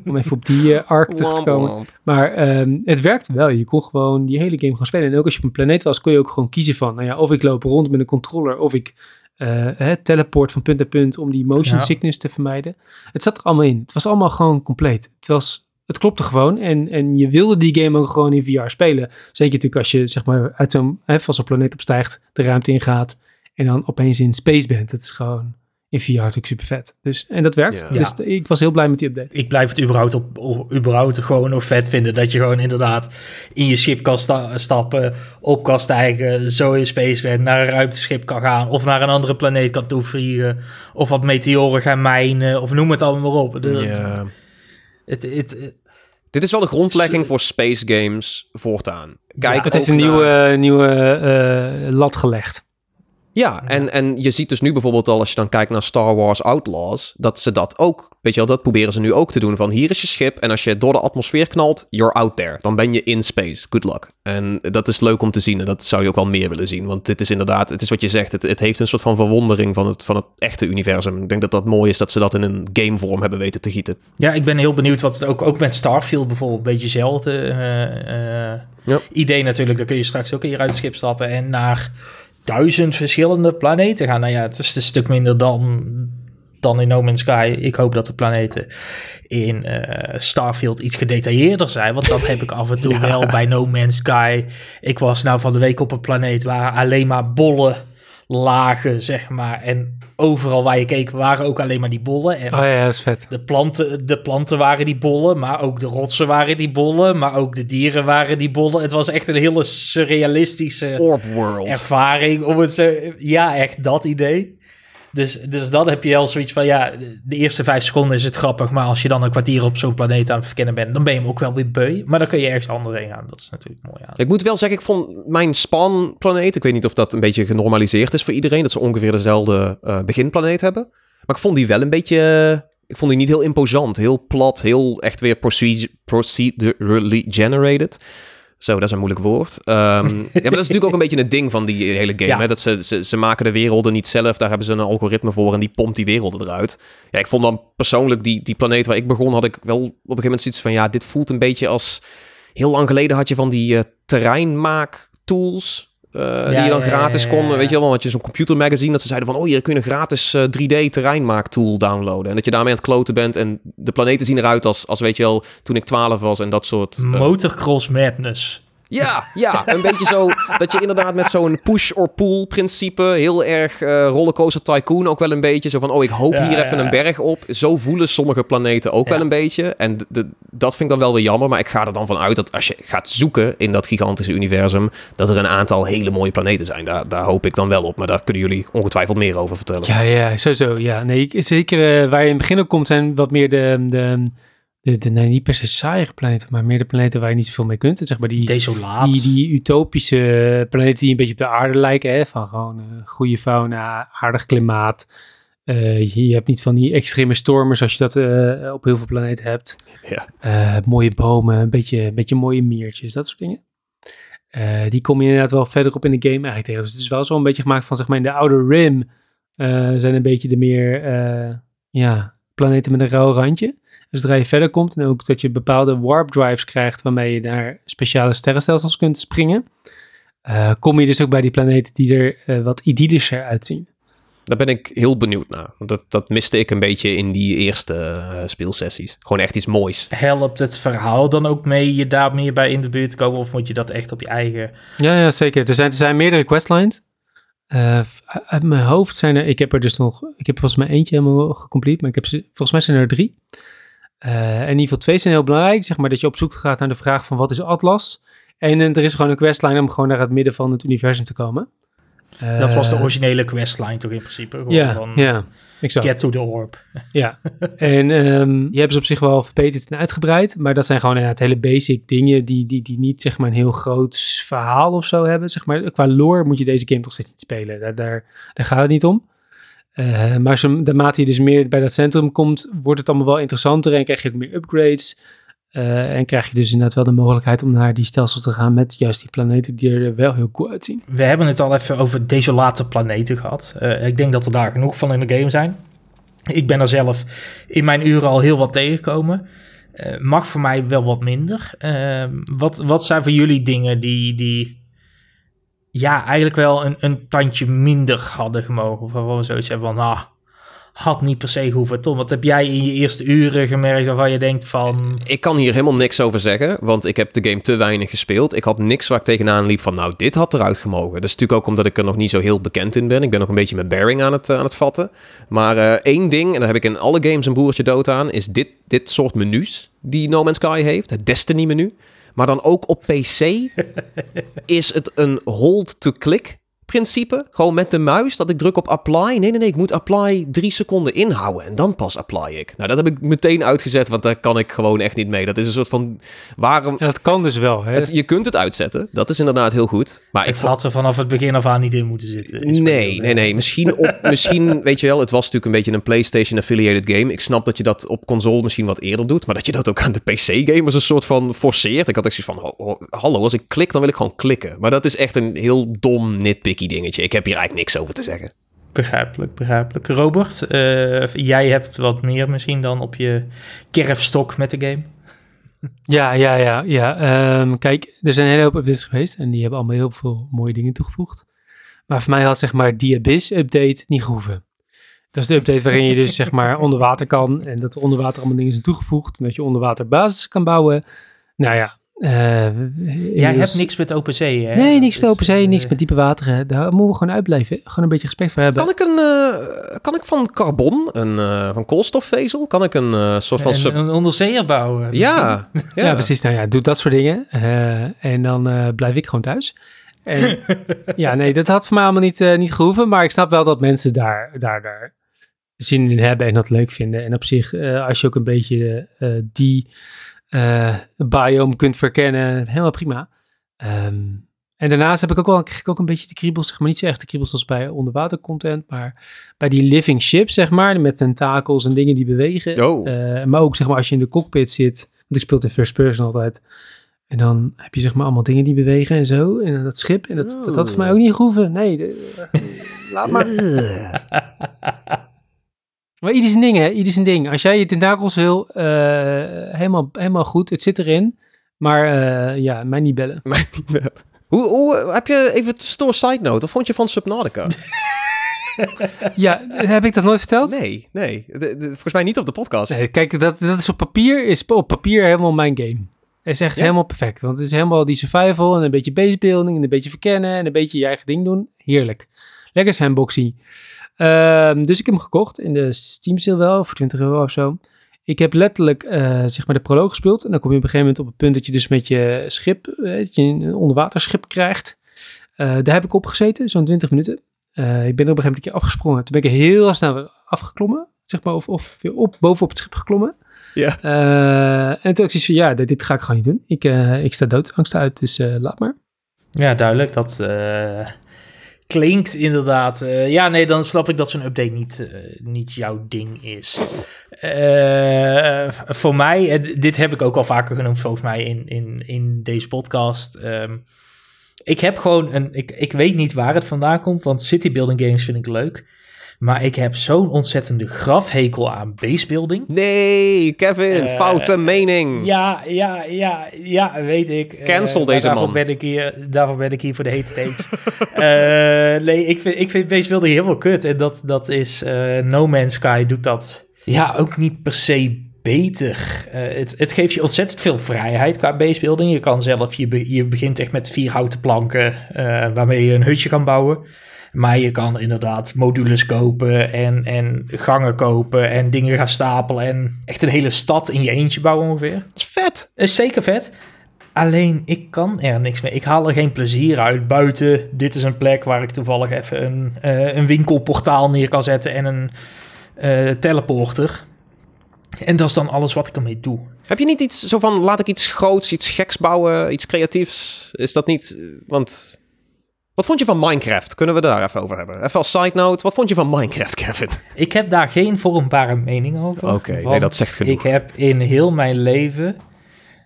Om even op die eh, arc terug te komen. womp. Maar ehm, het werkte wel. Je kon gewoon die hele game gewoon spelen. En ook als je op een planeet was, kon je ook gewoon kiezen van... Nou ja, of ik loop rond met een controller, of ik eh, hè, teleport van punt naar punt... om die motion Ja. sickness te vermijden. Het zat er allemaal in. Het was allemaal gewoon compleet. Het, was, het klopte gewoon. En, en je wilde die game ook gewoon in VR spelen. Zeker natuurlijk als je zeg maar uit zo'n... Hè, van zo'n planeet opstijgt, de ruimte ingaat... en dan opeens in space bent. Dat is gewoon in VR natuurlijk super vet. Dus, en dat werkt. Ja. Dus ik was heel blij met die update. Ik blijf het überhaupt, op, op- überhaupt gewoon nog vet vinden dat je gewoon inderdaad in je schip kan sta- stappen, op kan stijgen, zo in space bent, naar een ruimteschip kan gaan of naar een andere planeet kan toevliegen of wat meteoren gaan mijnen of noem het allemaal maar op. De- Ja. het, het, Dit is wel de grondlegging voor space games voortaan. Kijk het heeft een naar- nieuwe, nieuwe eh, lat gelegd. Ja, en, en je ziet dus nu bijvoorbeeld al als je dan kijkt naar Star Wars Outlaws, dat ze dat ook, weet je wel, dat proberen ze nu ook te doen. Van hier is je schip en als je door de atmosfeer knalt, you're out there. Dan ben je in space. Good luck. En dat is leuk om te zien en dat zou je ook wel meer willen zien. Want dit is inderdaad, het is wat je zegt, het, het heeft een soort van verwondering van het, van het echte universum. Ik denk dat dat mooi is dat ze dat in een gamevorm hebben weten te gieten. ja, ik ben heel benieuwd wat het ook, ook met Starfield bijvoorbeeld, een beetje hetzelfde eh, eh, idee natuurlijk. Dan kun je straks ook in je ruimteschip stappen en naar duizend verschillende planeten gaan. Nou ja, het is een stuk minder dan, dan in No Man's Sky. Ik hoop dat de planeten in eh, Starfield iets gedetailleerder zijn. Want dat heb ik af en toe (laughs) wel bij No Man's Sky. Ik was nou van de week op een planeet waar alleen maar bollen lagen, zeg maar. En overal waar je keek waren ook alleen maar die bollen. En Oh ja, dat is vet. de planten, de planten waren die bollen, maar ook de rotsen waren die bollen, maar ook de dieren waren die bollen. Het was echt een hele surrealistische Orb World. ervaring om het zo... Ja, echt dat idee. Dus, dus dan heb je al zoiets van, ja, de eerste vijf seconden is het grappig, maar als je dan een kwartier op zo'n planeet aan het verkennen bent, dan ben je hem ook wel weer beu. Maar dan kun je ergens anders heen gaan. Dat is natuurlijk mooi aan. Ik moet wel zeggen, ik vond mijn spawnplaneet, ik weet niet of dat een beetje genormaliseerd is voor iedereen, dat ze ongeveer dezelfde eh, beginplaneet hebben. Maar ik vond die wel een beetje, eh, ik vond die niet heel imposant, heel plat, heel echt weer procedurally generated. Zo, dat is een moeilijk woord. Ehm, (laughs) ja, maar dat is natuurlijk ook een beetje het ding van die hele game. Ja. Hè? Dat ze, ze, ze maken de werelden niet zelf. Daar hebben ze een algoritme voor en die pompt die werelden eruit. Ja, ik vond dan persoonlijk die, die planeet waar ik begon, had ik wel op een gegeven moment zoiets van... Ja, dit voelt een beetje als... Heel lang geleden had je van die eh, terreinmaak tools... eh, die je dan gratis kon. Weet je wel, had je zo'n computermagazine dat ze zeiden van... Oh, je een gratis eh, 3D terreinmaaktool downloaden. En dat je daarmee aan het kloten bent. En de planeten zien eruit als, als weet je wel, toen ik 12 was en dat soort... eh, Motocross Madness. Ja, ja, een beetje zo dat je inderdaad met zo'n push-or-pull principe, heel erg eh, rollercoaster tycoon ook wel een beetje, zo van, oh, ik hoop Ja, hier ja, even ja. een berg op. Zo voelen sommige planeten ook wel een beetje. En d- d- dat vind ik dan wel weer jammer, maar ik ga er dan van uit dat als je gaat zoeken in dat gigantische universum, dat er een aantal hele mooie planeten zijn. Daar, daar hoop ik dan wel op, maar daar kunnen jullie ongetwijfeld meer over vertellen. Ja, ja, sowieso. Ja, nee, zeker eh, waar je in het begin op komt zijn wat meer de, de, de, de nee, niet per se saaie planeten, maar meer de planeten waar je niet zoveel mee kunt. Zeg maar die, Desolaat. die, die utopische planeten die een beetje op de aarde lijken, hè, van gewoon eh, goede fauna, aardig klimaat. Eh, je, je hebt niet van die extreme stormen zoals je dat eh, op heel veel planeten hebt. Ja. Mooie bomen, een beetje, een beetje mooie meertjes, dat soort dingen. Die kom je inderdaad wel verder op in de game eigenlijk tegen. Dus het is wel zo een beetje gemaakt van, zeg maar, in de Outer Rim zijn een beetje de meer, ja, planeten met een rauw randje. Dus zodra je verder komt en ook dat je bepaalde warp drives krijgt waarmee je naar speciale sterrenstelsels kunt springen, eh, kom je dus ook bij die planeten die er eh, wat idyllischer uitzien. Daar ben ik heel benieuwd naar. Want dat, dat miste ik een beetje in die eerste eh, speelsessies. Gewoon echt iets moois. Helpt het verhaal dan ook mee je daar meer bij in de buurt te komen? Of moet je dat echt op je eigen... Ja, ja zeker. Er zijn, er zijn meerdere questlines. Eh, uit mijn hoofd zijn er, ik heb er dus nog, ik heb volgens mij eentje helemaal gecomplete, maar ik heb ze, volgens mij zijn er drie. Eh, en in ieder geval twee zijn heel belangrijk, zeg maar dat je op zoek gaat naar de vraag van wat is Atlas? En eh, er is gewoon een questline om gewoon naar het midden van het universum te komen. dat was de Eh, originele questline toch in principe? Gewoon Ja, van ja, exact. Get to the orb. (laughs) Ja, en ehm, die hebben ze op zich wel verbeterd en uitgebreid. Maar dat zijn gewoon ja, het hele basic dingen die, die, die niet zeg maar een heel groot verhaal of zo hebben. Zeg maar, qua lore moet je deze game toch steeds niet spelen. Daar, daar, daar gaat het niet om. Eh, maar zo, naarmate je dus meer bij dat centrum komt, wordt het allemaal wel interessanter en krijg je ook meer upgrades. Eh, en krijg je dus inderdaad wel de mogelijkheid om naar die stelsels te gaan met juist die planeten die er wel heel cool uitzien. We hebben het al even over desolate planeten gehad. Eh, ik denk dat er daar genoeg van in de game zijn. Ik ben er zelf in mijn uren al heel wat tegengekomen. Mag voor mij wel wat minder. Wat, wat zijn voor jullie dingen die, die ja, eigenlijk wel een, een tandje minder hadden gemogen? Of gewoon zoiets hebben van, ah, had niet per se hoeven. Tom, wat heb jij in je eerste uren gemerkt waarvan je denkt van... Ik kan hier helemaal niks over zeggen, want ik heb de game te weinig gespeeld. Ik had niks waar ik tegenaan liep van, nou, dit had eruit gemogen. Dat is natuurlijk ook omdat ik er nog niet zo heel bekend in ben. Ik ben nog een beetje mijn bearing aan het, eh, aan het vatten. Maar eh, één ding, en daar heb ik in alle games een boertje dood aan, is dit, dit soort menus die No Man's Sky heeft. Het Destiny-menu. Maar dan ook op PC (laughs) is het een hold-to-click principe. Gewoon met de muis, dat ik druk op apply. Nee, nee, nee, ik moet apply drie seconden inhouden en dan pas apply ik. Nou, dat heb ik meteen uitgezet, want daar kan ik gewoon echt niet mee. Dat is een soort van, waarom... Ja, dat kan dus wel. Hè? Het, je kunt het uitzetten, dat is inderdaad heel goed. Maar ik Het vond... had er vanaf het begin af aan niet in moeten zitten. Nee, ik nee, nee. Misschien, op, (laughs) misschien, weet je wel, het was natuurlijk een beetje een PlayStation-affiliated game. Ik snap dat je dat op console misschien wat eerder doet, maar dat je dat ook aan de PC-game als een soort van forceert. Ik had echt zoiets van, hallo, als ik klik, dan wil ik gewoon klikken. Maar dat is echt een heel dom, dingetje. Ik heb hier eigenlijk niks over te zeggen. Begrijpelijk, begrijpelijk. Robert, eh, jij hebt wat meer misschien dan op je kerfstok met de game. Ja, ja, ja, ja. Ehm, kijk, er zijn een hele hoop updates geweest en die hebben allemaal heel veel mooie dingen toegevoegd. Maar voor mij had zeg maar die Abyss-update niet gehoeven. Dat is de update waarin je dus zeg maar (laughs) onder water kan en dat er onder water allemaal dingen zijn toegevoegd en dat je onder water basis kan bouwen. Nou ja. Eh, Jij hebt niks met OpenZee, hè? Nee, niks met open zee, eh, niks met diepe wateren. Daar moeten we gewoon uitblijven. Gewoon een beetje respect voor hebben. Kan ik, een, eh, kan ik van carbon, een, eh, van koolstofvezel, kan ik een soort van... een, sub- een onderzeeër bouwen. (laughs) ja, Ja, precies. Nou ja, doe dat soort dingen. Eh, en dan eh, blijf ik gewoon thuis. En, (laughs) ja, nee, dat had voor mij allemaal niet, eh, niet gehoeven. Maar ik snap wel dat mensen daar, daar, daar zin in hebben en dat leuk vinden. En op zich, eh, als je ook een beetje eh, die eh biome kunt verkennen, helemaal prima. Ehm, en daarnaast heb ik ook wel kreeg ik ook een beetje de kriebels, zeg maar niet zo echt de kriebels als bij onderwater content, maar bij die living ships, zeg maar, met tentakels en dingen die bewegen. Oh. Eh, maar ook zeg maar als je in de cockpit zit, want ik speel het in first person altijd. En dan heb je zeg maar allemaal dingen die bewegen en zo. En dat schip. En dat, dat had voor mij ook niet gehoeven. Nee, de- (laughs) laat maar. (laughs) Maar ieder zijn ding, hè? Ieder zijn ding. Als jij je tentakels wil, eh, helemaal, helemaal goed. Het zit erin. Maar eh, ja, mij niet bellen. hoe, hoe, eh, heb je even tussendoor side note, wat vond je van Subnautica? (laughs) Ja, heb ik dat nooit verteld? nee, nee. De- de- volgens mij niet op de podcast. Nee, kijk, dat, dat is op papier, is op papier helemaal mijn game. is echt Ja. helemaal perfect. Want het is helemaal die survival en een beetje basebuilding en een beetje verkennen en een beetje je eigen ding doen. Heerlijk. Lekker sandboxy. Ehm, dus ik heb hem gekocht in de Steam sale wel, voor 20 euro of zo. Ik heb letterlijk eh, zeg maar de proloog gespeeld. En dan kom je op een gegeven moment op het punt dat je dus met je schip, eh, dat je een onderwaterschip krijgt. Eh, daar heb ik op gezeten, zo'n 20 minuten. Eh, ik ben er op een gegeven moment een keer afgesprongen. Toen ben ik heel snel weer afgeklommen, zeg maar, of, of weer op, bovenop het schip geklommen. Ja. Eh, en toen had ik zoiets van, ja, dit, dit ga ik gewoon niet doen. Ik, eh, ik sta doodsangst uit, dus eh, laat maar. Ja, duidelijk. Dat eh, klinkt inderdaad. eh, ja, nee, dan snap ik dat zo'n update niet, eh, niet jouw ding is. Eh, voor mij, dit heb ik ook al vaker genoemd volgens mij in, in, in deze podcast. Ehm, ik heb gewoon een. Ik, ik weet niet waar het vandaan komt, want citybuilding games vind ik leuk. Maar ik heb zo'n ontzettende grafhekel aan basebuilding. Nee, Kevin, Eh, foute mening. Ja, ja, ja, ja, weet ik. Eh, Cancel maar deze daarvoor man. Ben ik hier, daarvoor ben ik hier voor de hete takes. (laughs) Eh, nee, ik vind, ik vind basebuilding helemaal kut. En dat, dat is... eh, no Man's Sky doet dat ja, ook niet per se beter. Eh, het, het geeft je ontzettend veel vrijheid qua basebuilding. Je kan zelf... Je, be- je begint echt met vier houten planken... eh, waarmee je een hutje kan bouwen. Maar je kan inderdaad modules kopen en, en gangen kopen en dingen gaan stapelen en echt een hele stad in je eentje bouwen ongeveer. Dat is vet. Is zeker vet. Alleen ik kan er niks mee. Ik haal er geen plezier uit buiten. Dit is een plek waar ik toevallig even een, eh, een winkelportaal neer kan zetten en een eh, teleporter. En dat is dan alles wat ik ermee doe. Heb je niet iets zo van, laat ik iets groots, iets geks bouwen, iets creatiefs? Is dat niet, eh, want... Wat vond je van Minecraft? Kunnen we daar even over hebben? Even als side note, wat vond je van Minecraft, (laughs) Kevin? Ik heb daar geen vormbare mening over. Oké, nee, dat zegt genoeg. Ik heb in heel mijn leven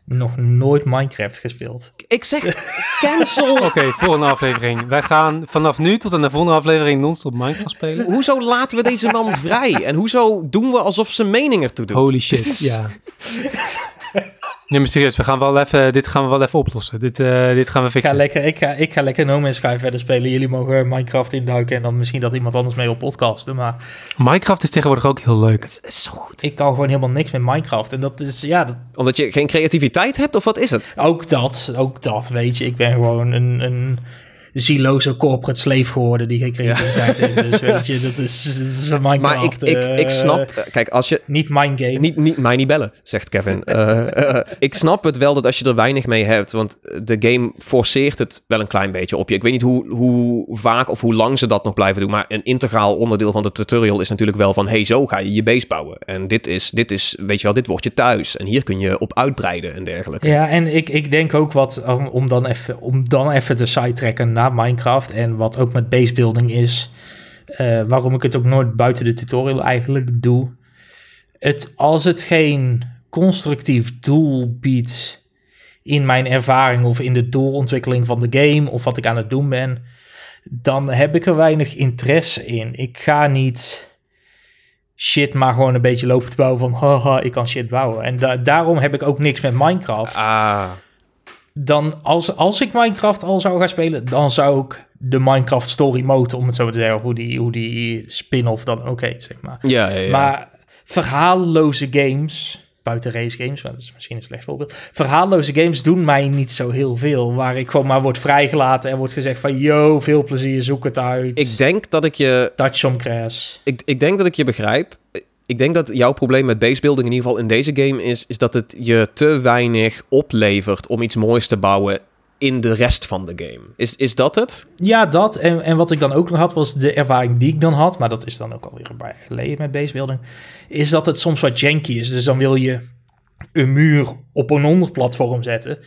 nog nooit Minecraft gespeeld. Ik zeg, (laughs) cancel! Oké, volgende aflevering. Wij gaan vanaf nu tot aan de volgende aflevering non-stop Minecraft spelen. Hoezo laten we deze man vrij? En hoezo doen we alsof zijn mening ertoe doet? Holy shit, ja. (laughs) Nee, maar serieus, we gaan wel even, dit gaan we wel even oplossen. Dit, eh, dit gaan we Ik ga, fixen. lekker, ik, ga, ik ga lekker No Man's Sky verder spelen. Jullie mogen Minecraft induiken en dan misschien dat iemand anders mee op podcasten. Maar Minecraft is tegenwoordig ook heel leuk. Het is zo goed. ik kan gewoon helemaal niks met Minecraft. En dat is, ja, dat, Omdat je geen creativiteit hebt, of wat is het? ook dat, ook dat, weet je. Ik ben gewoon een, een zieloze corporate slave geworden die geen creativiteit heeft. Dus weet je, (laughs) dat is, dat is een Minecraft. Maar ik, ik, ik eh, snap, eh, kijk, als je, Niet mijn game. Niet, niet, mij niet bellen, zegt Kevin. (laughs) Eh, ik snap het wel dat als je er weinig mee hebt, want de game forceert het wel een klein beetje op je. Ik weet niet hoe, hoe vaak of hoe lang ze dat nog blijven doen, maar een integraal onderdeel van de tutorial is natuurlijk wel van, hey, zo ga je je base bouwen. En dit is, dit is, weet je wel, dit wordt je thuis. En hier kun je op uitbreiden en dergelijke. Ja, en ik, ik denk ook wat, om, om dan even, om dan even te sidetracken naar Minecraft en wat ook met basebuilding is, eh, waarom ik het ook nooit buiten de tutorial eigenlijk doe. Het, als het geen constructief doel biedt in mijn ervaring of in de doorontwikkeling van de game of wat ik aan het doen ben, dan heb ik er weinig interesse in. Ik ga niet shit maar gewoon een beetje lopen te bouwen van haha, ik kan shit bouwen. En da- daarom heb ik ook niks met Minecraft Ah, dan als, als ik Minecraft al zou gaan spelen, dan zou ik de Minecraft Story Mode, om het zo te zeggen, hoe die, hoe die spin-off dan ook heet, zeg maar. ja, ja, ja. Maar verhaalloze games, buiten race games, maar dat is misschien een slecht voorbeeld. Verhaalloze games doen mij niet zo heel veel, waar ik gewoon maar word vrijgelaten en wordt gezegd van, yo, veel plezier, zoek het uit. ik denk dat ik je Touch some grass. Ik, ik denk dat ik je begrijp. Ik denk dat jouw probleem met basebuilding in ieder geval in deze game is, is dat het je te weinig oplevert om iets moois te bouwen in de rest van de game. Is, is dat het? Ja, dat. En, en wat ik dan ook nog had, was de ervaring die ik dan had. Maar dat is dan ook alweer een paar jaar geleden met basebuilding. Is dat het soms wat janky is. Dus dan wil je een muur op een onderplatform zetten.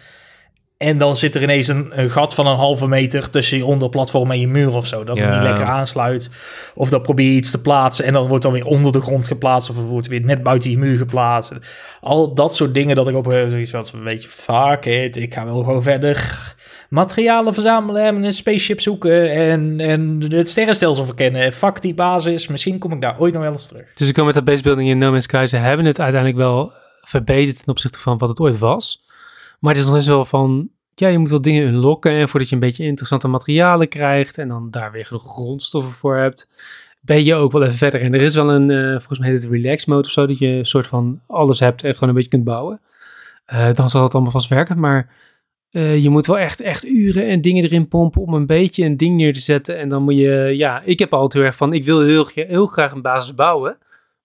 En dan zit er ineens een, een gat van een halve meter tussen je onderplatform en je muur of zo. Dat het niet lekker aansluit. Of dan probeer je iets te plaatsen en dan wordt dan weer onder de grond geplaatst. Of het wordt weer net buiten je muur geplaatst. Al dat soort dingen dat ik op zoiets had van, weet je, fuck it. Ik ga wel gewoon verder materialen verzamelen en een spaceship zoeken en, en het sterrenstelsel verkennen. Fuck die basis. Misschien kom ik daar ooit nog wel eens terug. Dus ik kom met dat basebuilding in No Man's Sky. Ze hebben het uiteindelijk wel verbeterd ten opzichte van wat het ooit was. Maar het is nog eens wel van, ja, je moet wel dingen unlocken. En voordat je een beetje interessante materialen krijgt en dan daar weer genoeg grondstoffen voor hebt, ben je ook wel even verder. En er is wel een, eh, volgens mij heet het relax mode of zo, dat je een soort van alles hebt en gewoon een beetje kunt bouwen. eh, dan zal het allemaal vast werken. Maar eh, je moet wel echt, echt uren en dingen erin pompen om een beetje een ding neer te zetten. En dan moet je, ja, ik heb altijd heel erg van, ik wil heel, heel graag een basis bouwen.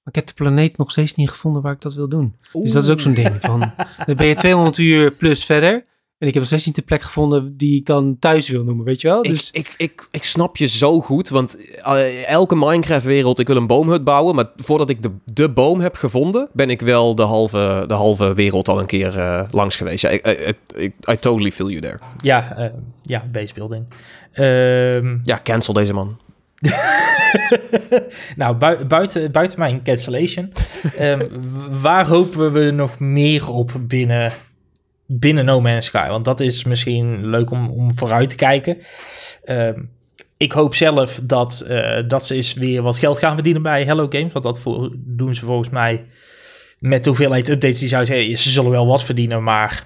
Maar ik heb de planeet nog steeds niet gevonden waar ik dat wil doen. Dus dat is ook zo'n ding van, dan ben je 200 uur plus verder. En ik heb nog steeds niet de plek gevonden die ik dan thuis wil noemen, weet je wel? Dus Ik, ik, ik, ik snap je zo goed, want eh, elke Minecraft-wereld, ik wil een boomhut bouwen, maar voordat ik de, de boom heb gevonden, ben ik wel de halve, de halve wereld al een keer eh, langs geweest. Ja, ik, ik, ik- I totally feel you there. Ja, eh, ja basebuilding. Ehm, Ja, cancel deze man. (laughs) nou, bui- buiten, buiten mijn cancellation, (laughs) ehm, waar hopen we nog meer op binnen, binnen No Man's Sky? Want dat is misschien leuk om, om vooruit te kijken. Ehm, ik hoop zelf dat, eh, dat ze eens weer wat geld gaan verdienen bij Hello Games. Want dat voor, doen ze volgens mij met de hoeveelheid updates die zou zeggen. Ze zullen wel wat verdienen, maar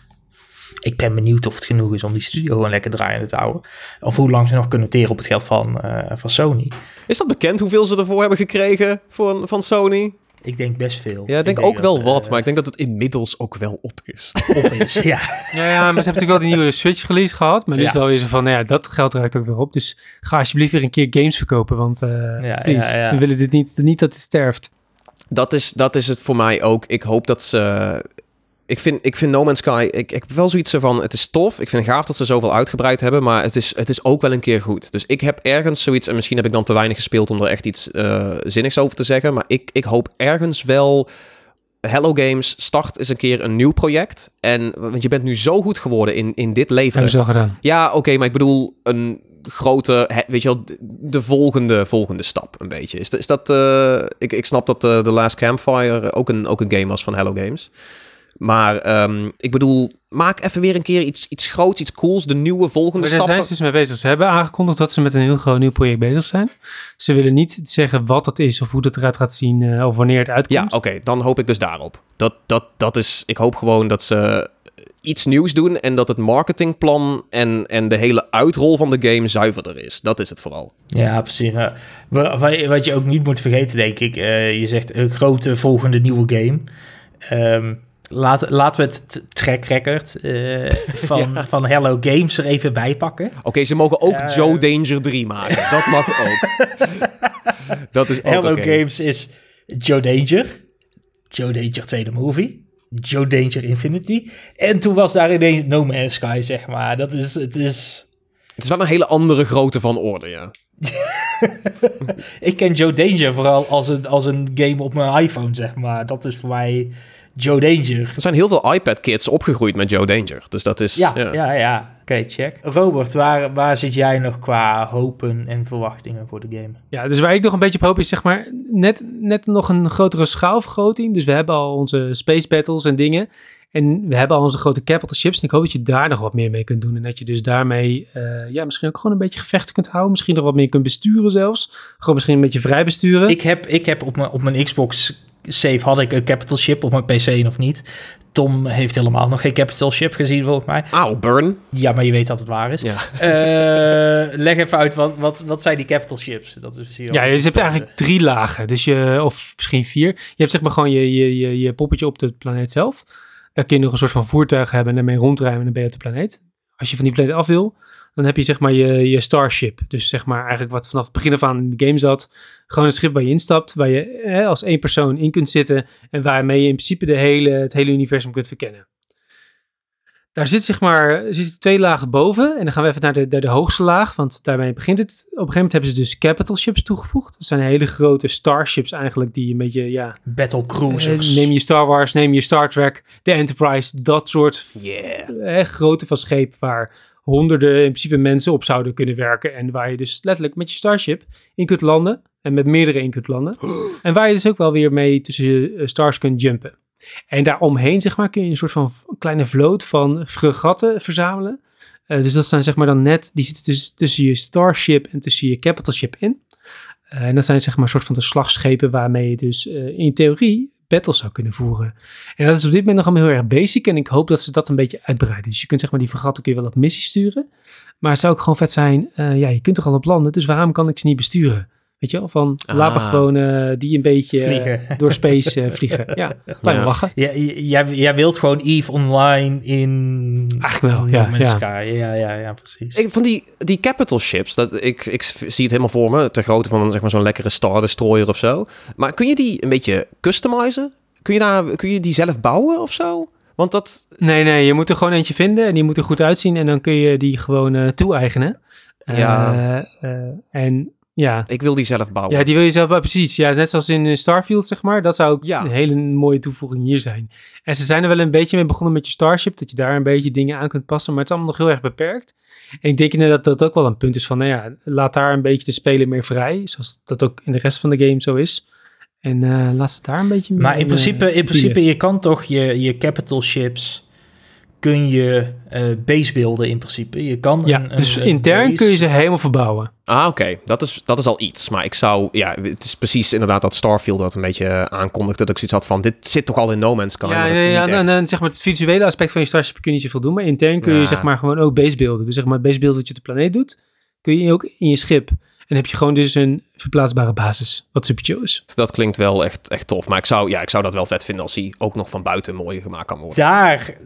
ik ben benieuwd of het genoeg is om die studio gewoon lekker draaiende te houden. Of hoe lang ze nog kunnen teren op het geld van, eh, van Sony. Is dat bekend hoeveel ze ervoor hebben gekregen voor, van Sony? Ik denk best veel. Ja, ik denk ook dat, wel eh, wat, maar ik denk dat het inmiddels ook wel op is. (laughs) op is. ja. Ja, ja, maar ze hebben natuurlijk wel die nieuwe Switch release gehad. Maar nu is Ja. zo van, nou ja, dat geld raakt ook weer op. Dus ga alsjeblieft weer een keer games verkopen. Want eh Ja, please, ja, ja. we willen dit niet, niet dat het sterft. dat, is, dat is het voor mij ook. Ik hoop dat ze... Ik vind, ik vind No Man's Sky... Ik, ik heb wel zoiets van... Het is tof. Ik vind het gaaf dat ze zoveel uitgebreid hebben. Maar het is, het is ook wel een keer goed. Dus ik heb ergens zoiets... En misschien heb ik dan te weinig gespeeld om er echt iets eh, zinnigs over te zeggen. Maar ik, ik hoop ergens wel... Hello Games, start eens een keer een nieuw project. En, want je bent nu zo goed geworden in, in dit leven. Hebben ze al gedaan. Ja, oké, maar ik bedoel een grote, weet je wel, de- de volgende, volgende stap een beetje. Is, is dat, eh, ik, ik snap dat eh, The Last Campfire ook een, ook een game was van Hello Games. Maar ehm, ik bedoel, maak even weer een keer iets, iets groots, iets cools, de nieuwe volgende Maar daar stap. zijn ze dus mee bezig. Ze hebben aangekondigd dat ze met een heel groot nieuw project bezig zijn. Ze willen niet zeggen wat het is of hoe het eruit gaat zien eh, of wanneer het Ja, uitkomt. oké, dan hoop ik dus daarop. Dat, dat, dat is, ik hoop gewoon dat ze iets nieuws doen en dat het marketingplan en, en de hele uitrol van de game zuiverder is. Dat is het vooral. Ja, precies. Ja. Wa- wa- Wat je ook niet moet vergeten, denk ik. eh, je zegt een grote volgende nieuwe game. Ehm, laat, laten we het track record eh, (laughs) van, van Hello Games er even bij pakken. Oké, ze mogen ook. Joe Danger 3 maken. Dat mag ook. (laughs) dat is ook Hello. Games is Joe Danger. Joe Danger tweede movie. Joe Danger Infinity. En toen was daar ineens No Man's Sky, zeg maar. Dat is, het is... Het is wel een hele andere grootte van orde, ja. (laughs) Ik ken Joe Danger vooral als een, als een game op mijn iPhone, zeg maar. Dat is voor mij Joe Danger. Er zijn heel veel iPad-kids opgegroeid met Joe Danger. Dus dat is... Ja, ja, ja. Oké, check. Robert, waar, waar zit jij nog qua hopen en verwachtingen voor de game? Ja, dus waar ik nog een beetje op hoop is zeg maar net, net nog een grotere schaalvergroting. Dus we hebben al onze space battles en dingen. En we hebben al onze grote capital ships. En ik hoop dat je daar nog wat meer mee kunt doen. En dat je dus daarmee eh, ja, misschien ook gewoon een beetje gevechten kunt houden. Misschien nog wat meer kunt besturen zelfs. Gewoon misschien een beetje vrij besturen. Ik heb, ik heb op, mijn, op mijn Xbox save had ik een capital ship, op mijn PC nog niet. Tom heeft helemaal nog geen capital ship gezien, volgens mij. Auw, burn. Ja, maar je weet dat het waar is. Ja. Eh, leg even uit, wat, wat, wat zijn die capital ships? Dat is hier Ja, je hebt eigenlijk drie lagen. Dus je, of misschien vier. Je hebt zeg maar gewoon je, je, je, je poppetje op de planeet zelf. Daar kun je nog een soort van voertuig hebben en daarmee rondrijden en dan ben je op de planeet. Als je van die planeet af wil, dan heb je zeg maar je, je starship. Dus zeg maar eigenlijk wat vanaf het begin af aan in de game zat. Gewoon een schip waar je instapt, waar je hè, als één persoon in kunt zitten en waarmee je in principe de hele, het hele universum kunt verkennen. Daar zit zeg maar zitten twee lagen boven. En dan gaan we even naar de, naar de hoogste laag. Want daarmee begint het. Op een gegeven moment hebben ze dus capital ships toegevoegd. Dat zijn hele grote starships eigenlijk. Die een beetje, ja... Battle Cruisers. eh, neem je Star Wars, neem je Star Trek, de Enterprise. Dat soort Yeah. eh, grootte van schepen waar honderden in principe mensen op zouden kunnen werken. En waar je dus letterlijk met je starship in kunt landen. En met meerdere in kunt landen. (gasps) En waar je dus ook wel weer mee tussen eh, stars kunt jumpen. En daaromheen, zeg maar, kun je een soort van kleine vloot van fregatten verzamelen. Eh, dus dat zijn zeg maar dan net, die zitten dus tussen je starship en tussen je capital ship in. Eh, en dat zijn zeg maar een soort van de slagschepen waarmee je dus in theorie battles zou kunnen voeren. En dat is op dit moment nog allemaal heel erg basic en ik hoop dat ze dat een beetje uitbreiden. Dus je kunt zeg maar die fregatten kun je wel op missie sturen. Maar het zou ook gewoon vet zijn, eh, ja, je kunt er al op landen, dus waarom kan ik ze niet besturen? Weet je wel, van Ah. laat maar gewoon eh, die een beetje Vliegen. (laughs) door space eh, vliegen. Ja, (laughs) Ja. lachen. Ja, j- jij, jij wilt gewoon Eve online in... Eigenlijk wel, ja, ja. Sky. Ja, ja, ja, precies. Ik, van die, die capital ships, dat, ik, ik zie het helemaal voor me. Ter grootte van zeg maar, zo'n lekkere Star Destroyer of zo. Maar kun je die een beetje customizen? Kun je, daar, kun je die zelf bouwen of zo? Want dat... Nee, nee, je moet er gewoon eentje vinden en die moet er goed uitzien en dan kun je die gewoon eh toe-eigenen. Ja. Eh, eh, en ja, Ik wil die zelf bouwen. Ja, die wil je zelf wel precies. Ja, net zoals in eh, Starfield, zeg maar. Dat zou ook Ja. een hele mooie toevoeging hier zijn. En ze zijn er wel een beetje mee begonnen met je Starship, dat je daar een beetje dingen aan kunt passen, maar het is allemaal nog heel erg beperkt. En ik denk inderdaad dat dat ook wel een punt is van, nou ja, laat daar een beetje de speler meer vrij, zoals dat ook in de rest van de game zo is. En eh, laat ze daar een beetje meer Maar in eh, principe, in bieden. principe, je kan toch je, je capital ships kun je eh base beelden in principe. Je kan Ja, een, een- dus een intern base- kun je ze helemaal verbouwen. Ah, oké. Dat, is, dat is al iets. Maar ik zou... Ja, het is precies inderdaad dat Starfield dat een beetje eh, aankondigde. Dat ik zoiets had van, dit zit toch al in No Man's Sky? Ja, niet ja, echt. en dan zeg maar het visuele aspect van je Starship kun je niet zoveel doen, maar intern kun je Ja. zeg maar gewoon ook basebeelden. Dus zeg maar het basebeeld dat je op de planeet doet, kun je ook in je schip. En heb je gewoon dus een verplaatsbare basis, wat super chill is. Dat klinkt wel echt, echt tof. Maar ik zou, ja, ik zou dat wel vet vinden als hij ook nog van buiten mooi gemaakt kan worden. Daar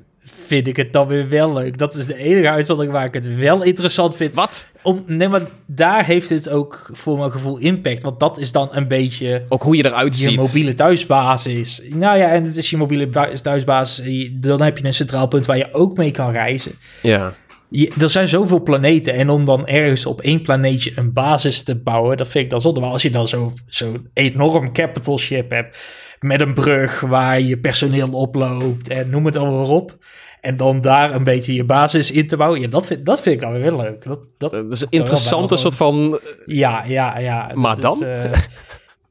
vind ik het dan weer wel leuk. Dat is de enige uitzondering waar ik het wel interessant vind. Wat? Om, nee, maar daar heeft het ook voor mijn gevoel impact. Want dat is dan een beetje Ook hoe je eruit je ziet. mobiele thuisbasis. Nou ja, en het is je mobiele thuisbasis. Je- Dan heb je een centraal punt waar je ook mee kan reizen. Ja. Je, er zijn zoveel planeten. En om dan ergens op één planeetje een basis te bouwen, dat vind ik dan zonde. Maar als je dan zo'n zo enorm capital ship hebt. Met een brug waar je personeel oploopt. En noem het allemaal op. En dan daar een beetje je basis in te bouwen. Ja, dat vind, dat vind ik dan weer wel leuk. Dat, dat, Dat is een interessante soort van... ja, ja, ja. dat Maar is, dan? eh,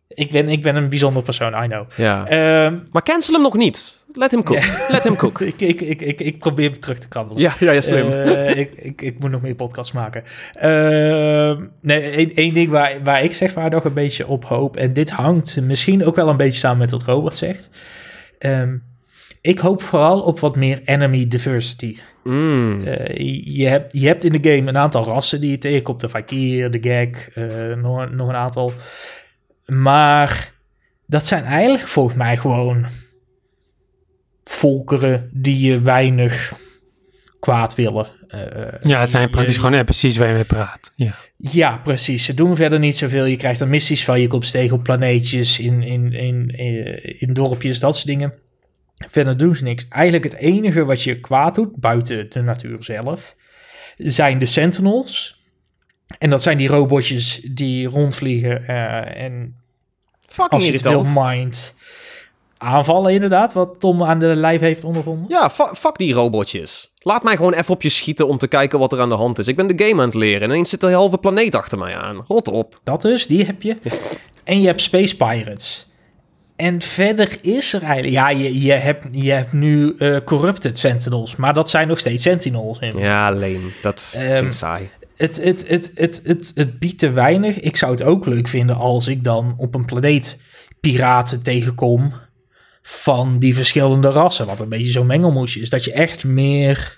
ik, ben, ik ben een bijzonder persoon, I know. Ja. Ehm, Maar cancel hem nog niet. Let him cook. Let him cook. (laughs) ik, ik, ik, ik, ik probeer hem terug te krabbelen. Ja, ja, ja slim. Eh, ik, ik, ik moet nog meer podcasts maken. Ehm, nee, één, ding waar, waar ik zeg maar nog een beetje op hoop. En dit hangt misschien ook wel een beetje samen met wat Robert zegt. Ehm, ik hoop vooral op wat meer enemy diversity. Mm. Eh, je, hebt, je hebt in de game een aantal rassen die je tegenkomt. De Fakir, de Gek, eh, nog, nog een aantal. Maar dat zijn eigenlijk volgens mij gewoon volkeren die je weinig kwaad willen. Eh, Ja, het zijn je- praktisch gewoon eh, precies waar je mee praat. Ja. Ja, precies. Ze doen verder niet zoveel. Je krijgt dan missies van, je komt tegen op planeetjes, in, in, in, in, in dorpjes, dat soort dingen. Verder doen ze niks. Eigenlijk het enige wat je kwaad doet, buiten de natuur zelf, zijn de Sentinels. En dat zijn die robotjes die rondvliegen eh, en Fucking als je het wil mind aanvallen inderdaad, wat Tom aan de lijf heeft ondervonden. Ja, fu- fuck die robotjes. Laat mij gewoon even op je schieten om te kijken wat er aan de hand is. Ik ben de game aan het leren en ineens zit een halve planeet achter mij aan. Rot op. Dat dus, die heb je. (laughs) En je hebt Space Pirates. En verder is er eigenlijk... Ja, je, je, hebt, je hebt nu eh, Corrupted Sentinels. Maar dat zijn nog steeds Sentinels. In. Ja, leem. Dat Ehm, klinkt saai. Het, het, het, het, het, het biedt te weinig. Ik zou het ook leuk vinden als ik dan op een planeet piraten tegenkom... van die verschillende rassen. Wat een beetje zo'n mengelmoesje is. Dat je echt meer...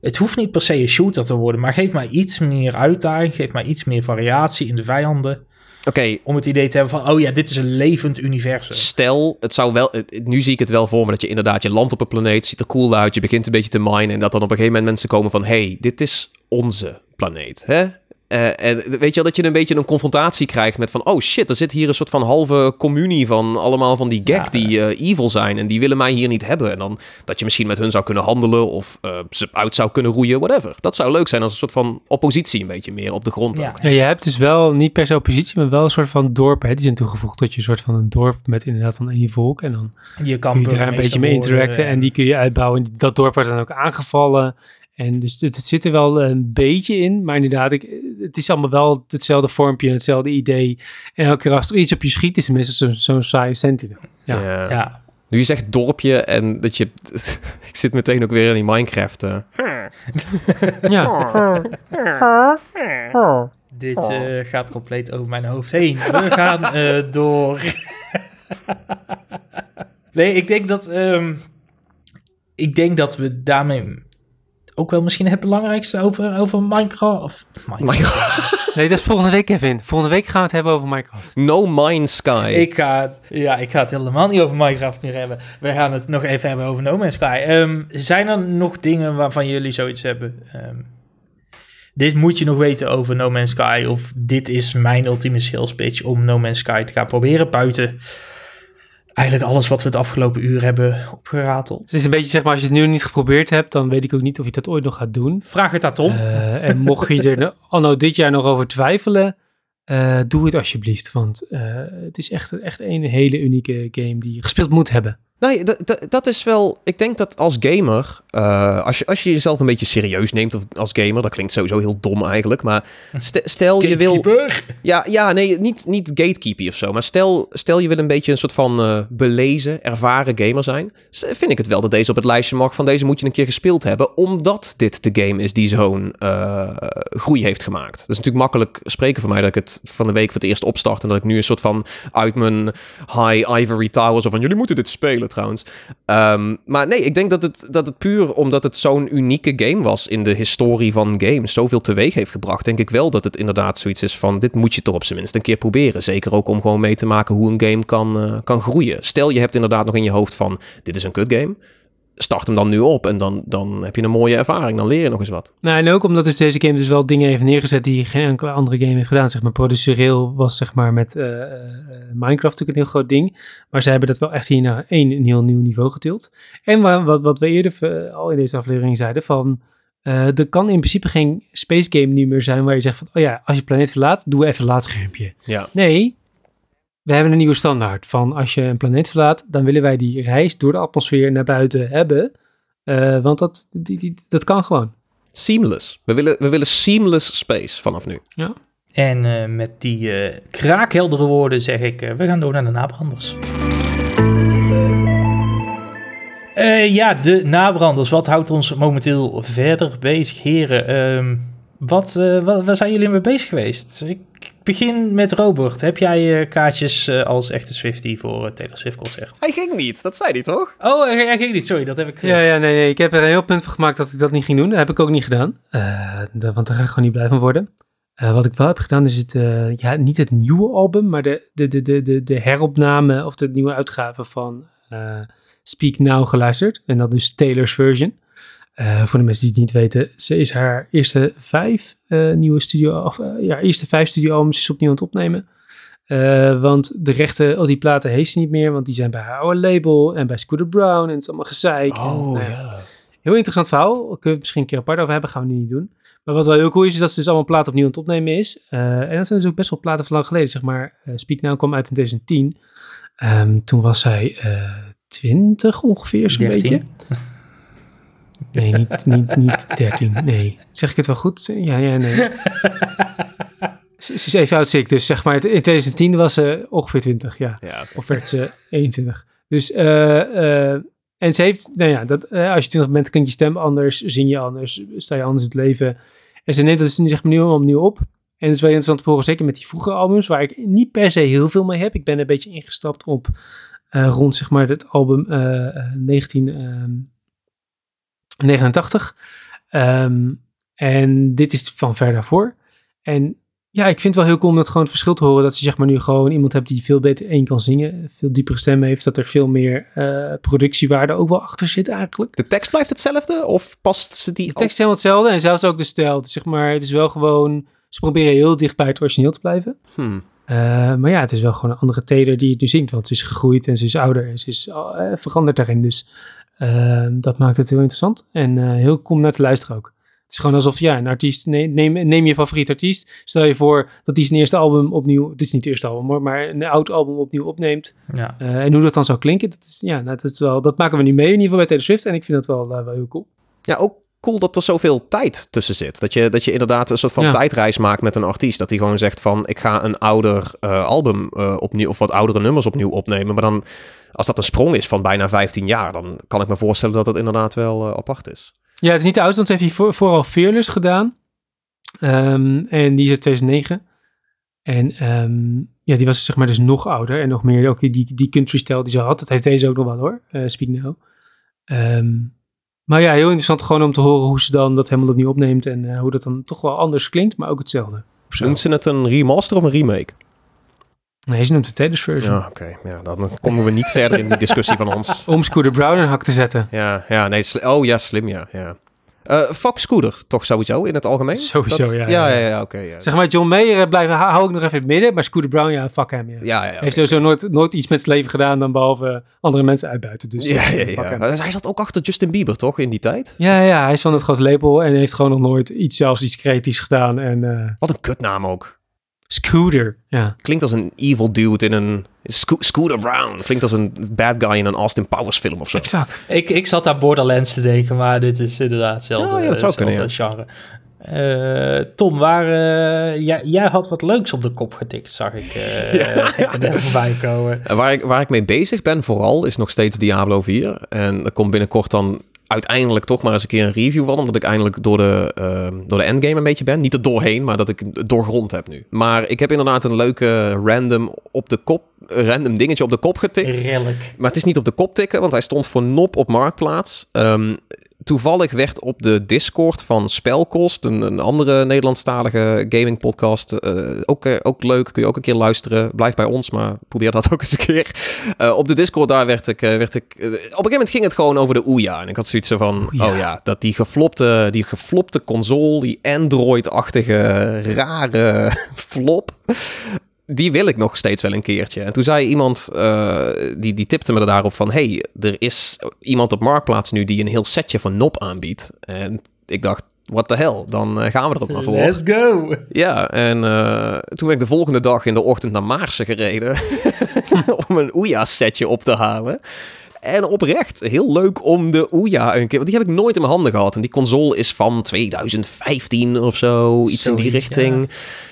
Het hoeft niet per se een shooter te worden... maar geef mij iets meer uitdaging. Geef mij iets meer variatie in de vijanden... Oké, Om het idee te hebben van, oh ja, dit is een levend universum. stel, het zou wel, nu zie ik het wel voor me dat je inderdaad, je landt op een planeet, ziet er cool uit, je begint een beetje te minen en dat dan op een gegeven moment mensen komen van, hey, dit is onze planeet, hè? Eh, en weet je wel, dat je een beetje een confrontatie krijgt met van, oh shit, er zit hier een soort van halve communie van allemaal van die gek Ja, die eh, evil zijn en die willen mij hier niet hebben. En dan dat je misschien met hun zou kunnen handelen of eh, ze uit zou kunnen roeien, whatever. Dat zou leuk zijn als een soort van oppositie een beetje meer op de grond Ja. Ja, je hebt dus wel niet per se oppositie, maar wel een soort van dorp. Hè? Die zijn toegevoegd tot je een soort van een dorp met inderdaad dan één volk. En dan Je kan kun je daar een beetje mee interacten en die kun je uitbouwen. En dat dorp wordt dan ook aangevallen. En dus het, het zit er wel een beetje in, maar inderdaad, ik, het is allemaal wel hetzelfde vormpje en hetzelfde idee. En elke keer als er iets op je schiet, is het meestal zo'n zo'n saaie sentinel. Ja. Ja, Nu je zegt dorpje en dat je... (laughs) ik zit meteen ook weer in die Minecraft. eh. (laughs) Ja, dit eh, gaat compleet over mijn hoofd heen. We gaan eh, door. (laughs) nee, ik denk dat... ehm, ik denk dat we daarmee ook wel misschien het belangrijkste over, over Minecraft... Of Minecraft. (laughs) Nee, dat is volgende week, Kevin. Volgende week gaan we het hebben over Minecraft. No Mind Sky. Ik ga, het, ja, ik ga het helemaal niet over Minecraft meer hebben. We gaan het nog even hebben over No Man's Sky. Ehm, zijn er nog dingen waarvan jullie zoiets hebben? Ehm, dit moet je nog weten over No Man's Sky. Of dit is mijn ultieme sales pitch om No Man's Sky te gaan proberen buiten. Eigenlijk alles wat we het afgelopen uur hebben opgerateld. Het is een beetje zeg maar, als je het nu niet geprobeerd hebt, dan weet ik ook niet of je dat ooit nog gaat doen. Vraag het aan Tom. Eh, en mocht je er (laughs) anno dit jaar nog over twijfelen, eh, doe het alsjeblieft. Want eh, het is echt, echt een hele unieke game die je gespeeld moet hebben. Nee, d- d- dat is wel. Ik denk dat als gamer, eh, als, je, als je jezelf een beetje serieus neemt of- als gamer, dat klinkt sowieso heel dom eigenlijk, maar st- stel je wil. Gatekeeper. Ja, ja nee, niet, niet gatekeepy of zo, maar stel, stel je wil een beetje een soort van eh, belezen, ervaren gamer zijn, vind ik het wel dat deze op het lijstje mag van deze moet je een keer gespeeld hebben, omdat dit de game is die zo'n eh, groei heeft gemaakt. Dat is natuurlijk makkelijk spreken voor mij dat ik het van de week voor het eerst opstart en dat ik nu een soort van uit mijn high ivory tower zo van jullie moeten dit spelen trouwens. Ehm, maar nee, ik denk dat het, dat het puur omdat het zo'n unieke game was in de historie van games, zoveel teweeg heeft gebracht, denk ik wel dat het inderdaad zoiets is van dit moet je toch op zijn minst een keer proberen. Zeker ook om gewoon mee te maken hoe een game kan, eh, kan groeien. Stel je hebt inderdaad nog in je hoofd van dit is een kut game. Start hem dan nu op en dan, dan heb je een mooie ervaring. Dan leer je nog eens wat. Nou, en ook omdat dus deze game dus wel dingen heeft neergezet die geen enkele andere game heeft gedaan. Zeg maar, procedureel was zeg maar met eh, eh, Minecraft natuurlijk een heel groot ding. Maar zij hebben dat wel echt hier naar één een heel nieuw niveau getild. En wa- wat, wat we eerder eh, al in deze aflevering zeiden van... er kan in principe geen space game nu meer zijn waar je zegt van... Oh ja, als je planeet verlaat, doe even een laadschermpje. Ja. Nee, we hebben een nieuwe standaard van als je een planeet verlaat, dan willen wij die reis door de atmosfeer naar buiten hebben. Eh, want dat, die, die, dat kan gewoon. Seamless. We willen, we willen seamless space vanaf nu. En eh, met die eh, kraakheldere woorden zeg ik, we gaan door naar de nabranders. Eh, ja, de nabranders. Wat houdt ons momenteel verder bezig, heren? Ehm, wat, eh, wat, waar zijn jullie mee bezig geweest? Ik begin met Robert. Heb jij eh, kaartjes eh, als echte Swiftie voor het Taylor Swift concert? Hij ging niet, dat zei hij toch? Oh, hij hij ging niet. Sorry, dat heb ik... Ja, ja, nee, nee. Ik heb er een heel punt van gemaakt dat ik dat niet ging doen. Dat heb ik ook niet gedaan. Eh, da- want daar ga ik gewoon niet blij van worden. Eh, wat ik wel heb gedaan is het, eh, ja, niet het nieuwe album, maar de, de, de, de, de, de heropname of de nieuwe uitgave van eh, Speak Now geluisterd. En dat is Taylor's version. Eh, voor de mensen die het niet weten, ze is haar eerste vijf eh, nieuwe studio, of eh, ja, eerste vijf studioalbums is opnieuw aan het opnemen. Eh, want de rechten, al die platen heeft ze niet meer, want die zijn bij haar oude label en bij Scooter Brown en het is allemaal gezeik. En, nou ja, Heel interessant verhaal. Daar kunnen we het misschien een keer apart over hebben. Gaan we nu niet doen. Maar wat wel heel cool is, is dat ze dus allemaal platen opnieuw aan het opnemen is. Eh, en dat zijn dus ook best wel platen van lang geleden. Zeg maar, Speak Now kwam uit in 2010. Ehm, toen was zij eh 20 ongeveer, zo'n 13. beetje. Nee, niet, niet, niet 13. Nee. Zeg ik het wel goed? Ja, ja, nee. (laughs) Ze, is even oud dus zeg maar in 2010 was ze ongeveer 20, ja. Ja, Of werd ze 21. Dus, eh, eh, en ze heeft, nou ja, dat, eh, als je 20 bent, klinkt je stem anders, zing je anders, sta je anders in het leven. En ze neemt dat dus nu zeg maar allemaal opnieuw op. En het is wel interessant te horen, zeker met die vroege albums, waar ik niet per se heel veel mee heb. Ik ben een beetje ingestapt op eh, rond, zeg maar, het album eh, eh, 1989. Ehm, en dit is van ver daarvoor. En ja, ik vind het wel heel cool om dat gewoon het verschil te horen. Dat je zeg maar nu gewoon iemand hebt die veel beter één kan zingen. Veel diepere stem heeft. Dat er veel meer eh, productiewaarde ook wel achter zit eigenlijk. De tekst blijft hetzelfde of past ze die De tekst is helemaal hetzelfde. En zelfs ook de stijl. Dus zeg maar, het is wel gewoon... Ze proberen heel dicht bij het origineel te blijven. Hmm. Eh, maar ja, het is wel gewoon een andere Taylor die het nu zingt. Want ze is gegroeid en ze is ouder. En ze is eh, veranderd daarin. Dus eh, dat maakt het heel interessant. En eh, heel cool om naar te luisteren ook. Het is gewoon alsof, ja, een artiest, neem, neem, neem je favoriete artiest. Stel je voor dat hij zijn eerste album opnieuw, dit is niet het eerste album hoor, maar een oud album opnieuw opneemt. Ja. Eh, en hoe dat dan zou klinken, dat, is, ja, nou, dat, is wel, dat maken we nu mee in ieder geval bij Taylor Swift. En ik vind dat wel, eh, wel heel cool. Ja, ook cool dat er zoveel tijd tussen zit. Dat je, dat je inderdaad een soort van Ja. tijdreis maakt met een artiest. Dat hij gewoon zegt van, ik ga een ouder eh, album eh, opnieuw, of wat oudere nummers opnieuw opnemen. Maar dan, als dat een sprong is van bijna 15 jaar, dan kan ik me voorstellen dat het inderdaad wel eh, apart is. Ja, het is niet de oudste, want ze heeft hier voor, vooral Fearless gedaan. Ehm, en die is uit 2009. En ehm, ja, die was zeg maar dus nog ouder en nog meer ook die, die, die country stijl die ze had. Dat heeft deze ook nog wel hoor, eh Speak Now. Ehm, maar ja, heel interessant gewoon om te horen hoe ze dan dat helemaal opnieuw opneemt en eh, hoe dat dan toch wel anders klinkt, maar ook hetzelfde. Noemt ze het een remaster of een remake? Nee, ze noemt de Taylor's version. Ja, oké. Ja, dan komen we niet verder in die discussie van ons. (laughs) Om Scooter Brown een hak te zetten. Ja, ja, nee. oh ja, slim, ja. ja. Eh fuck Scooter, toch sowieso in het algemeen? Sowieso, Dat- ja, Ja, ja, ja, ja, oké. ja. Zeg maar, John Mayer eh, blijven, hou ik nog even in het midden. Maar Scooter Brown, ja, fuck hem. Ja. Heeft sowieso nooit, nooit iets met zijn leven gedaan dan behalve andere mensen uitbuiten. Dus ja, eh, ja, ja. Maar Hij zat ook achter Justin Bieber, toch, in die tijd? Ja, ja, hij is van het grote label en heeft gewoon nog nooit iets, zelfs iets creatiefs gedaan. En Wat een kutnaam ook. Scooter, ja. Klinkt als een evil dude in een... Sco- Scooter Brown. Klinkt als een bad guy in een Austin Powers film of zo. Exact. Ik, ik zat daar Borderlands te denken, maar dit is inderdaad hetzelfde, Ja, ja, dat zou kunnen, hetzelfde genre. Eh, Tom, waar, eh, jij, jij had wat leuks op de kop getikt, zag ik eh (laughs) (laughs) er voorbij komen. Eh, Waar ik, waar ik mee bezig ben vooral is nog steeds Diablo 4. En er komt binnenkort dan uiteindelijk toch maar eens een keer een review van. Omdat ik eindelijk door de, ehm, door de endgame een beetje ben. Niet er doorheen, maar dat ik doorgrond heb nu. Maar ik heb inderdaad een leuke random op de kop, random dingetje op de kop getikt. Redelijk. Maar het is niet op de kop tikken, want hij stond voor nop op Marktplaats. Ehm, toevallig werd op de Discord van Spelkost, een, een andere Nederlandstalige gaming podcast, eh, ook, eh, ook leuk, kun je ook een keer luisteren. Blijf bij ons, maar probeer dat (laughs) ook eens een keer. Eh, op de Discord daar werd ik, werd ik op een gegeven moment ging het gewoon over de Ouya. En ik had zoiets van, Ouya. oh ja, dat die geflopte, die geflopte console, die Android-achtige rare (laughs) flop, die wil ik nog steeds wel een keertje. En toen zei iemand, eh, die, die tipte me er daarop van... hey, er is iemand op Marktplaats nu die een heel setje van Nop aanbiedt. En ik dacht, what the hell, dan eh, gaan we er ook maar voor. Let's go. Ja, en eh, toen ben ik de volgende dag in de ochtend naar Maarsen gereden... (laughs) (laughs) om een Ouya-setje op te halen. En oprecht, heel leuk om de Ouya een keer... Want die heb ik nooit in mijn handen gehad. En die console is van 2015 of zo, iets in die richting.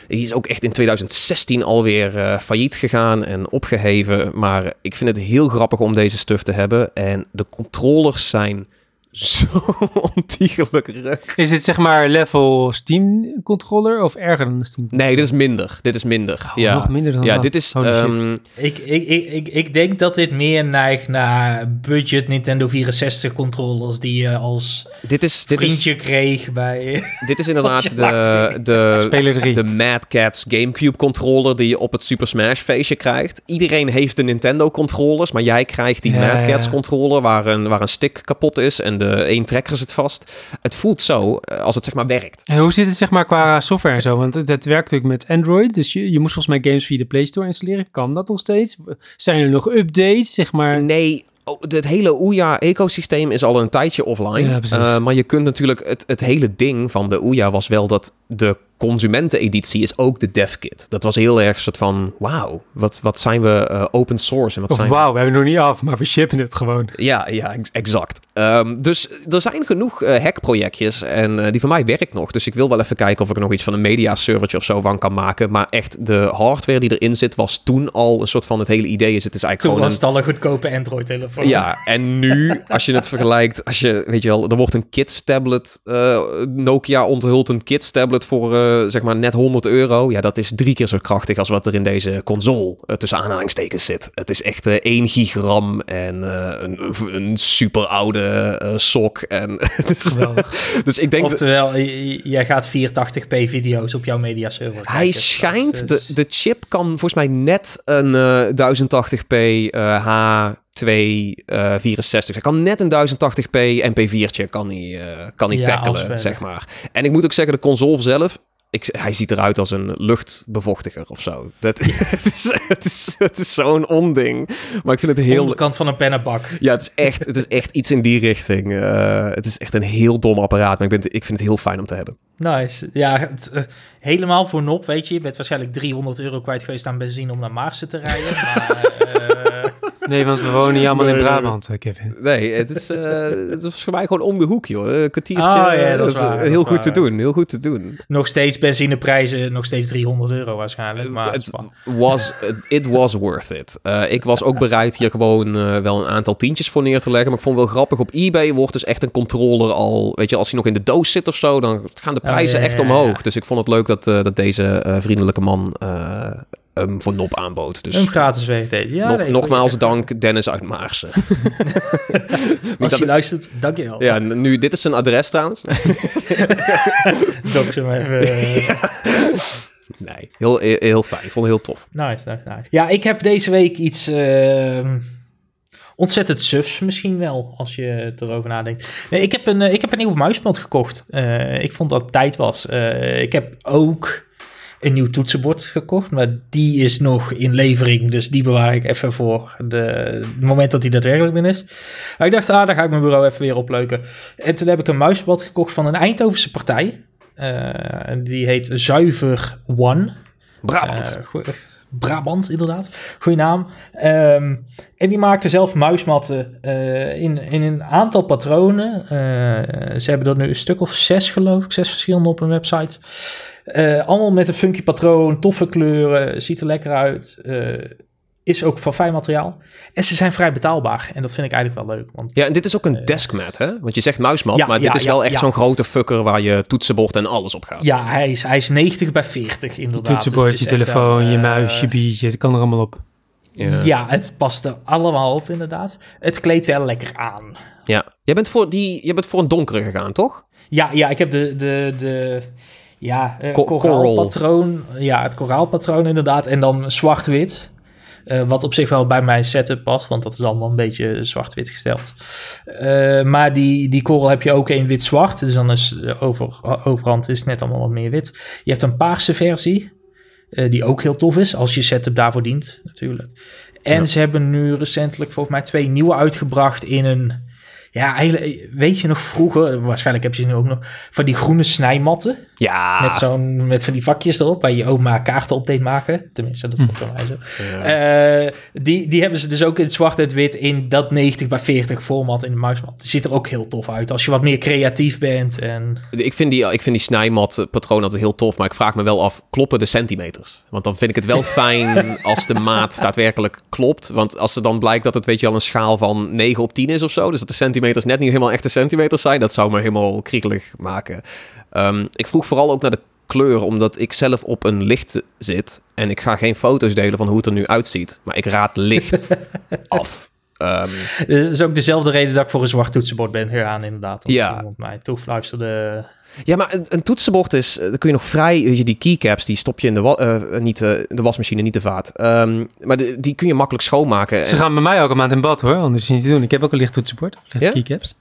Die is ook echt in 2016 alweer eh failliet gegaan en opgeheven. Maar ik vind het heel grappig om deze stuff te hebben. En de controllers zijn zo (laughs) ontiegelijk ruk. Is het zeg maar level Steam controller of erger dan een Steam Nee, dit is minder. Dit is minder. Oh, ja. nog minder dan ja, dat. dit is... Ehm, Ik, ik, ik, ik, ik denk dat dit meer neigt naar budget Nintendo 64 controllers die je als dit is... Dit is, vriendje kreeg bij... dit is inderdaad (laughs) de, de, Speler 3. de Mad Catz Gamecube controller die je op het Super Smash feestje krijgt. Iedereen heeft de Nintendo controllers, maar jij krijgt die Ja, Mad Catz ja. controller waar een, waar een stick kapot is en de één trekker zit vast. Het voelt zo eh, als het zeg maar werkt. En hoe zit het zeg maar qua software en zo? Want het, het werkt natuurlijk met Android. Dus je, je moet volgens mij games via de Play Store installeren. Kan dat nog steeds? Zijn er nog updates, zeg maar? Nee, oh, het hele Ouya-ecosysteem is al een tijdje offline. Ja. Eh, maar je kunt natuurlijk... Het, het hele ding van de Ouya was wel dat de consumenteneditie is ook de devkit. Dat was heel erg soort van... Wauw, wat, wat zijn we eh, open source en wat Of zijn wauw, we hebben het nog niet af, maar we shippen het gewoon. Ja, ja, ex- exact. Ehm, dus er zijn genoeg eh, hackprojectjes en eh, die van mij werkt nog. Dus ik wil wel even kijken of ik er nog iets van een media-servertje of zo van kan maken. Maar echt, de hardware die erin zit was toen al een soort van het hele idee is. Het is Toen eigenlijk was gewoon het al een goedkope Android-telefoon. Ja, en nu, als je het vergelijkt, als je, weet je wel, er wordt een kids tablet, eh, Nokia onthult een kids tablet voor, eh, zeg maar, net 100 euro. Ja, dat is drie keer zo krachtig als wat er in deze console eh, tussen aanhalingstekens zit. Het is echt eh 1 gigram en eh, een, een super oude eh, sok. En, (laughs) Geweldig. dus ik denk... Oftewel, jij gaat 480p video's op jouw mediaserver hij kijken. schijnt, Dat de, de chip kan volgens mij net een eh, 1080p eh, H2 eh 64. Hij kan net een 1080p MP4'tje kan hij, eh, kan hij Ja, tackelen, zeg maar. En ik moet ook zeggen, de console zelf, ik, hij ziet eruit als een luchtbevochtiger of zo. Dat, (laughs) het is, het is, het is zo'n onding. Maar ik vind het heel... onderkant van een pennenbak. Ja, het is echt, het is echt iets in die richting. Eh, het is echt een heel dom apparaat, maar ik, ben, ik vind het heel fijn om te hebben. Nice. Ja, het, eh, helemaal voor nop, weet je. Je bent waarschijnlijk 300 euro kwijt geweest aan benzine om naar Maarsen te rijden. maar, (laughs) eh, Nee, want we wonen niet allemaal in. Brabant, Kevin. Nee, het is, eh, (laughs) het is voor mij gewoon om de hoek, joh. Een kwartiertje. Oh, ja, dat is eh, waar, dat heel is goed te doen, heel goed te doen. nog steeds benzineprijzen, nog steeds 300 euro waarschijnlijk. Maar het was, it was worth it. Eh, ik was ook bereid hier gewoon eh, wel een aantal tientjes voor neer te leggen. Maar ik vond het wel grappig. Op eBay wordt dus echt een controller al... Weet je, als hij nog in de doos zit of zo... dan gaan de Oh, prijzen ja, echt ja, ja. omhoog. Dus ik vond het leuk dat, eh, dat deze vriendelijke man... voor nop aanbood. Dus Hem gratis wegdelen. Ja, nog- nee, nogmaals dank Dennis uit Maarsen. (laughs) Als dat- je luistert, dankjewel. ja, nu, dit is zijn adres trouwens. (laughs) Dox hem even. eh, (laughs) Nee, heel, heel, heel fijn. Ik vond het heel tof. Nice, nice, nice. Ja, ik heb deze week iets ehm, ontzettend sufs misschien wel, als je erover nadenkt. Nee, ik heb een, eh, ik heb een nieuwe muismat gekocht. Eh, ik vond dat het tijd was. Ik heb ook een nieuw toetsenbord gekocht, maar die is nog in levering, dus die bewaar ik even voor de, het moment dat die daadwerkelijk binnen is. Maar ik dacht, ah, dan ga ik mijn bureau even weer opleuken. En toen heb ik een muismat gekocht van een Eindhovense partij. Eh, die heet Zuiver One. Brabant. Eh, Brabant, inderdaad. Goeie naam. Ehm, en die maken zelf muismatten eh, in, in een aantal patronen. Eh, ze hebben er nu een stuk of zes, geloof ik. Zes verschillende op hun website. Eh, allemaal met een funky patroon, toffe kleuren, ziet er lekker uit. Eh, is ook van fijn materiaal. En ze zijn vrij betaalbaar. En dat vind ik eigenlijk wel leuk. Want ja, en dit is ook een deskmat, hè? Want je zegt muismat, Ja, maar dit ja, is wel ja, echt ja. zo'n grote fucker waar je toetsenbord en alles op gaat. ja, hij is, hij is 90 bij 40 Je inderdaad. toetsenbord, Dus je telefoon, wel, je eh, muis, je biertje, het kan er allemaal op. Ja. Ja, het past er allemaal op inderdaad. Het kleedt wel lekker aan. Ja. Jij bent voor, die, jij bent voor een donkere gegaan, toch? Ja, ja ik heb de, de, de ja, eh, Co- koraalpatroon. Ja, het koraalpatroon inderdaad. En dan zwart-wit. Eh, wat op zich wel bij mijn setup past, want dat is allemaal een beetje zwart-wit gesteld. Eh, maar die, die korrel heb je ook in wit-zwart. Dus dan is over, overhand is net allemaal wat meer wit. Je hebt een paarse versie, eh, die ook heel tof is, als je setup daarvoor dient, natuurlijk. En Ja. ze hebben nu recentelijk volgens mij twee nieuwe uitgebracht in een... Ja, eigenlijk, weet je nog vroeger, waarschijnlijk heb je ze nu ook nog, van die groene snijmatten. Ja. Met, zo'n, met van die vakjes erop, waar je oma kaarten op deed maken. Tenminste, dat was voor mij zo. Ja. Eh, die, die hebben ze dus ook in zwart en wit in dat 90 bij 40 format in de muismat. Die ziet er ook heel tof uit als je wat meer creatief bent. En... Ik vind die, ik vind die snijmat patroon altijd heel tof, maar ik vraag me wel af, kloppen de centimeters? Want dan vind ik het wel (laughs) fijn als de maat daadwerkelijk klopt. Want als er dan blijkt dat het, weet je wel, een schaal van 9 op 10 is of zo, dus dat de centimeters net niet helemaal echte centimeters zijn, dat zou me helemaal kriegelig maken. Ehm, ik vroeg vooral ook naar de kleur, omdat ik zelf op een licht zit en ik ga geen foto's delen van hoe het er nu uitziet, maar ik raad licht (laughs) af. Ehm, Dat is ook dezelfde reden dat ik voor een zwart toetsenbord ben gegaan, inderdaad. Ja. iemand mij toefluisterde. Ja, maar een, een toetsenbord is, eh, dan kun je nog vrij, weet je, die keycaps, die stop je in de, wa- eh, niet, eh, de wasmachine, niet de vaat. Ehm, maar de- die kun je makkelijk schoonmaken. Ze gaan bij mij elke maand in bad hoor, anders is het niet te doen. Ik heb ook een licht toetsenbord, lichte Ja? keycaps.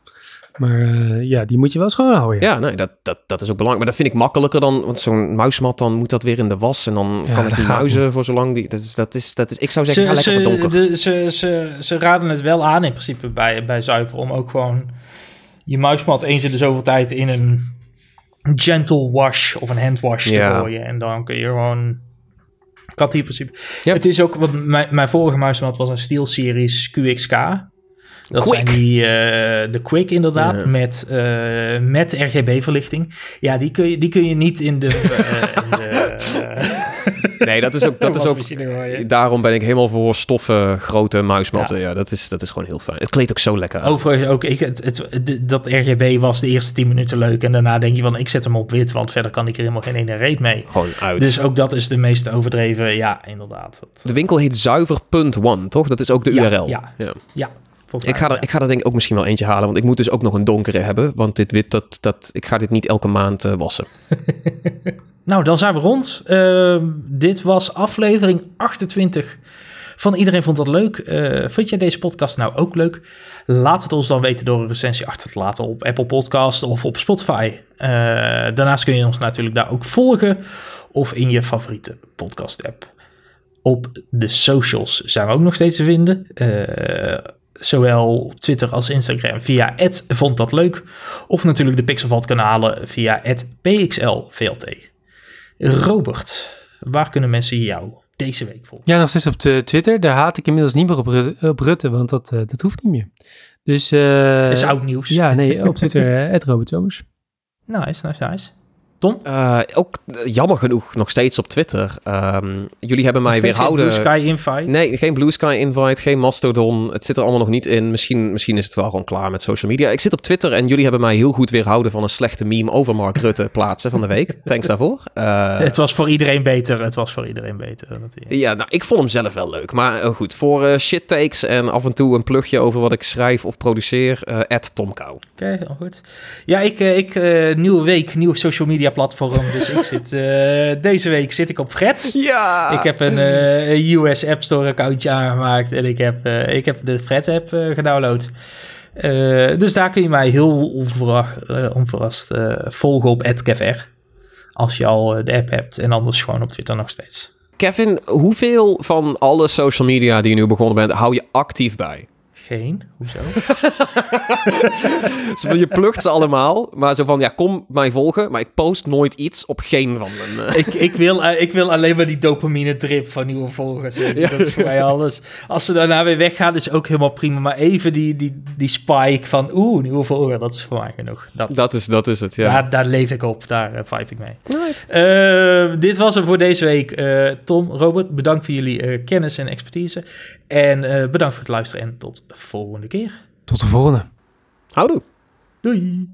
Maar eh, ja, die moet je wel schoonhouden. Ja. Ja, nee, dat, dat, dat is ook belangrijk. Maar dat vind ik makkelijker dan, want zo'n muismat, dan moet dat weer in de was. En dan Ja, kan ik gaat muizen voor zolang die... Dat is, dat is, dat is, ik zou zeggen, ga lekker de- ze, ze, ze raden het wel aan in principe bij, bij Zuiver om ook gewoon je muismat eens in de zoveel tijd in een gentle wash of een handwash Ja. te gooien. En dan kun je gewoon... Kan die in principe... Ja. Het is ook, wat mijn, mijn vorige muismat was een SteelSeries QXK. Dat Quick. zijn die, eh, de Quick inderdaad, Ja. met, eh, met RGB-verlichting. Ja, die kun je, die kun je niet in de... eh, in de (laughs) Nee, dat is ook... Dat is ook daarom ben ik helemaal voor stoffen, grote muismatten. Ja, dat, is, dat is gewoon heel fijn. Het kleedt ook zo lekker uit. Overigens ook, ik, het, het, dat RGB was de eerste 10 minuten leuk. En daarna denk je van, ik zet hem op wit, want verder kan ik er helemaal geen ene reet mee. Gewoon uit. Dus ook dat is de meest overdreven, ja, inderdaad. Dat, De winkel heet zuiver.one, toch? Dat is ook de Ja, URL. ja. ja, Ik ga, er, ja. ik ga er denk ik ook misschien wel eentje halen, want ik moet dus ook nog een donkere hebben. Want dit wit, dat, dat, ik ga dit niet elke maand eh, wassen. (laughs) Nou, dan zijn we rond. Ehm, dit was aflevering 28 van Iedereen Vond Dat Leuk. Eh, vond jij deze podcast nou ook leuk? Laat het ons dan weten door een recensie achter te laten op Apple Podcast of op Spotify. Eh, daarnaast kun je ons natuurlijk daar ook volgen of in je favoriete podcast app. Op de socials zijn we ook nog steeds te vinden. Eh, zowel Twitter als Instagram via vond dat leuk. Of natuurlijk de Pixelvat kanalen via pxlvlt. Robert, waar kunnen mensen jou deze week volgen? Ja, nog steeds op Twitter. Daar haat ik inmiddels niet meer op, Ru- op Rutte, want dat, eh, dat hoeft niet meer. Dus... eh, Dat is oud nieuws. Ja, nee, op Twitter, eh, (laughs) Robert Somers. Nice, nice, nice. Tom? Eh, ook eh, jammer genoeg nog steeds op Twitter. Ehm, jullie hebben mij steeds geen weerhouden. Blue Sky Invite? Nee, geen Blue Sky invite, geen Mastodon. Het zit er allemaal nog niet in. Misschien, misschien is het wel gewoon klaar met social media. Ik zit op Twitter en jullie hebben mij heel goed weerhouden van een slechte meme over Mark Rutte (laughs) plaatsen van de week. Thanks daarvoor. Eh, Het was voor iedereen beter. Het was voor iedereen beter. Hij- ja, nou, ik vond hem zelf wel leuk. Maar goed, voor shit takes en af en toe een plugje over wat ik schrijf of produceer, eh Tom. Oké, goed. Ja, ik, ik nieuwe week, nieuwe social media mediaplatform. Dus ik zit, eh, deze week zit ik op Freds. Ja! Ik heb een eh, US App Store accountje aangemaakt en ik heb, eh, ik heb de Freds app gedownload. Dus daar kun je mij heel onverwacht, eh, onverrast volgen op @kevr. Als je al de app hebt en anders gewoon op Twitter nog steeds. Kevin, hoeveel van alle social media die je nu begonnen bent, hou je actief bij? Geen? Hoezo? (laughs) Zo van, je plukt ze allemaal, maar zo van, ja, kom mij volgen, maar ik post nooit iets op geen van mijn... eh, ik, ik, wil, eh, ik wil alleen maar die dopamine drip van nieuwe volgers. weet je. Ja. Dat is voor mij alles. Als ze daarna weer weggaan, is ook helemaal prima. Maar even die, die, die spike van oeh, nieuwe volger, dat is voor mij genoeg. Dat, Dat is, dat is het, ja. daar, daar leef ik op, daar uh, vibe ik mee. Eh, dit was hem voor deze week. Eh, Tom, Robert, bedankt voor jullie eh, kennis en expertise. En eh, bedankt voor het luisteren en tot de volgende keer. Tot de volgende. Houdoe. Doei!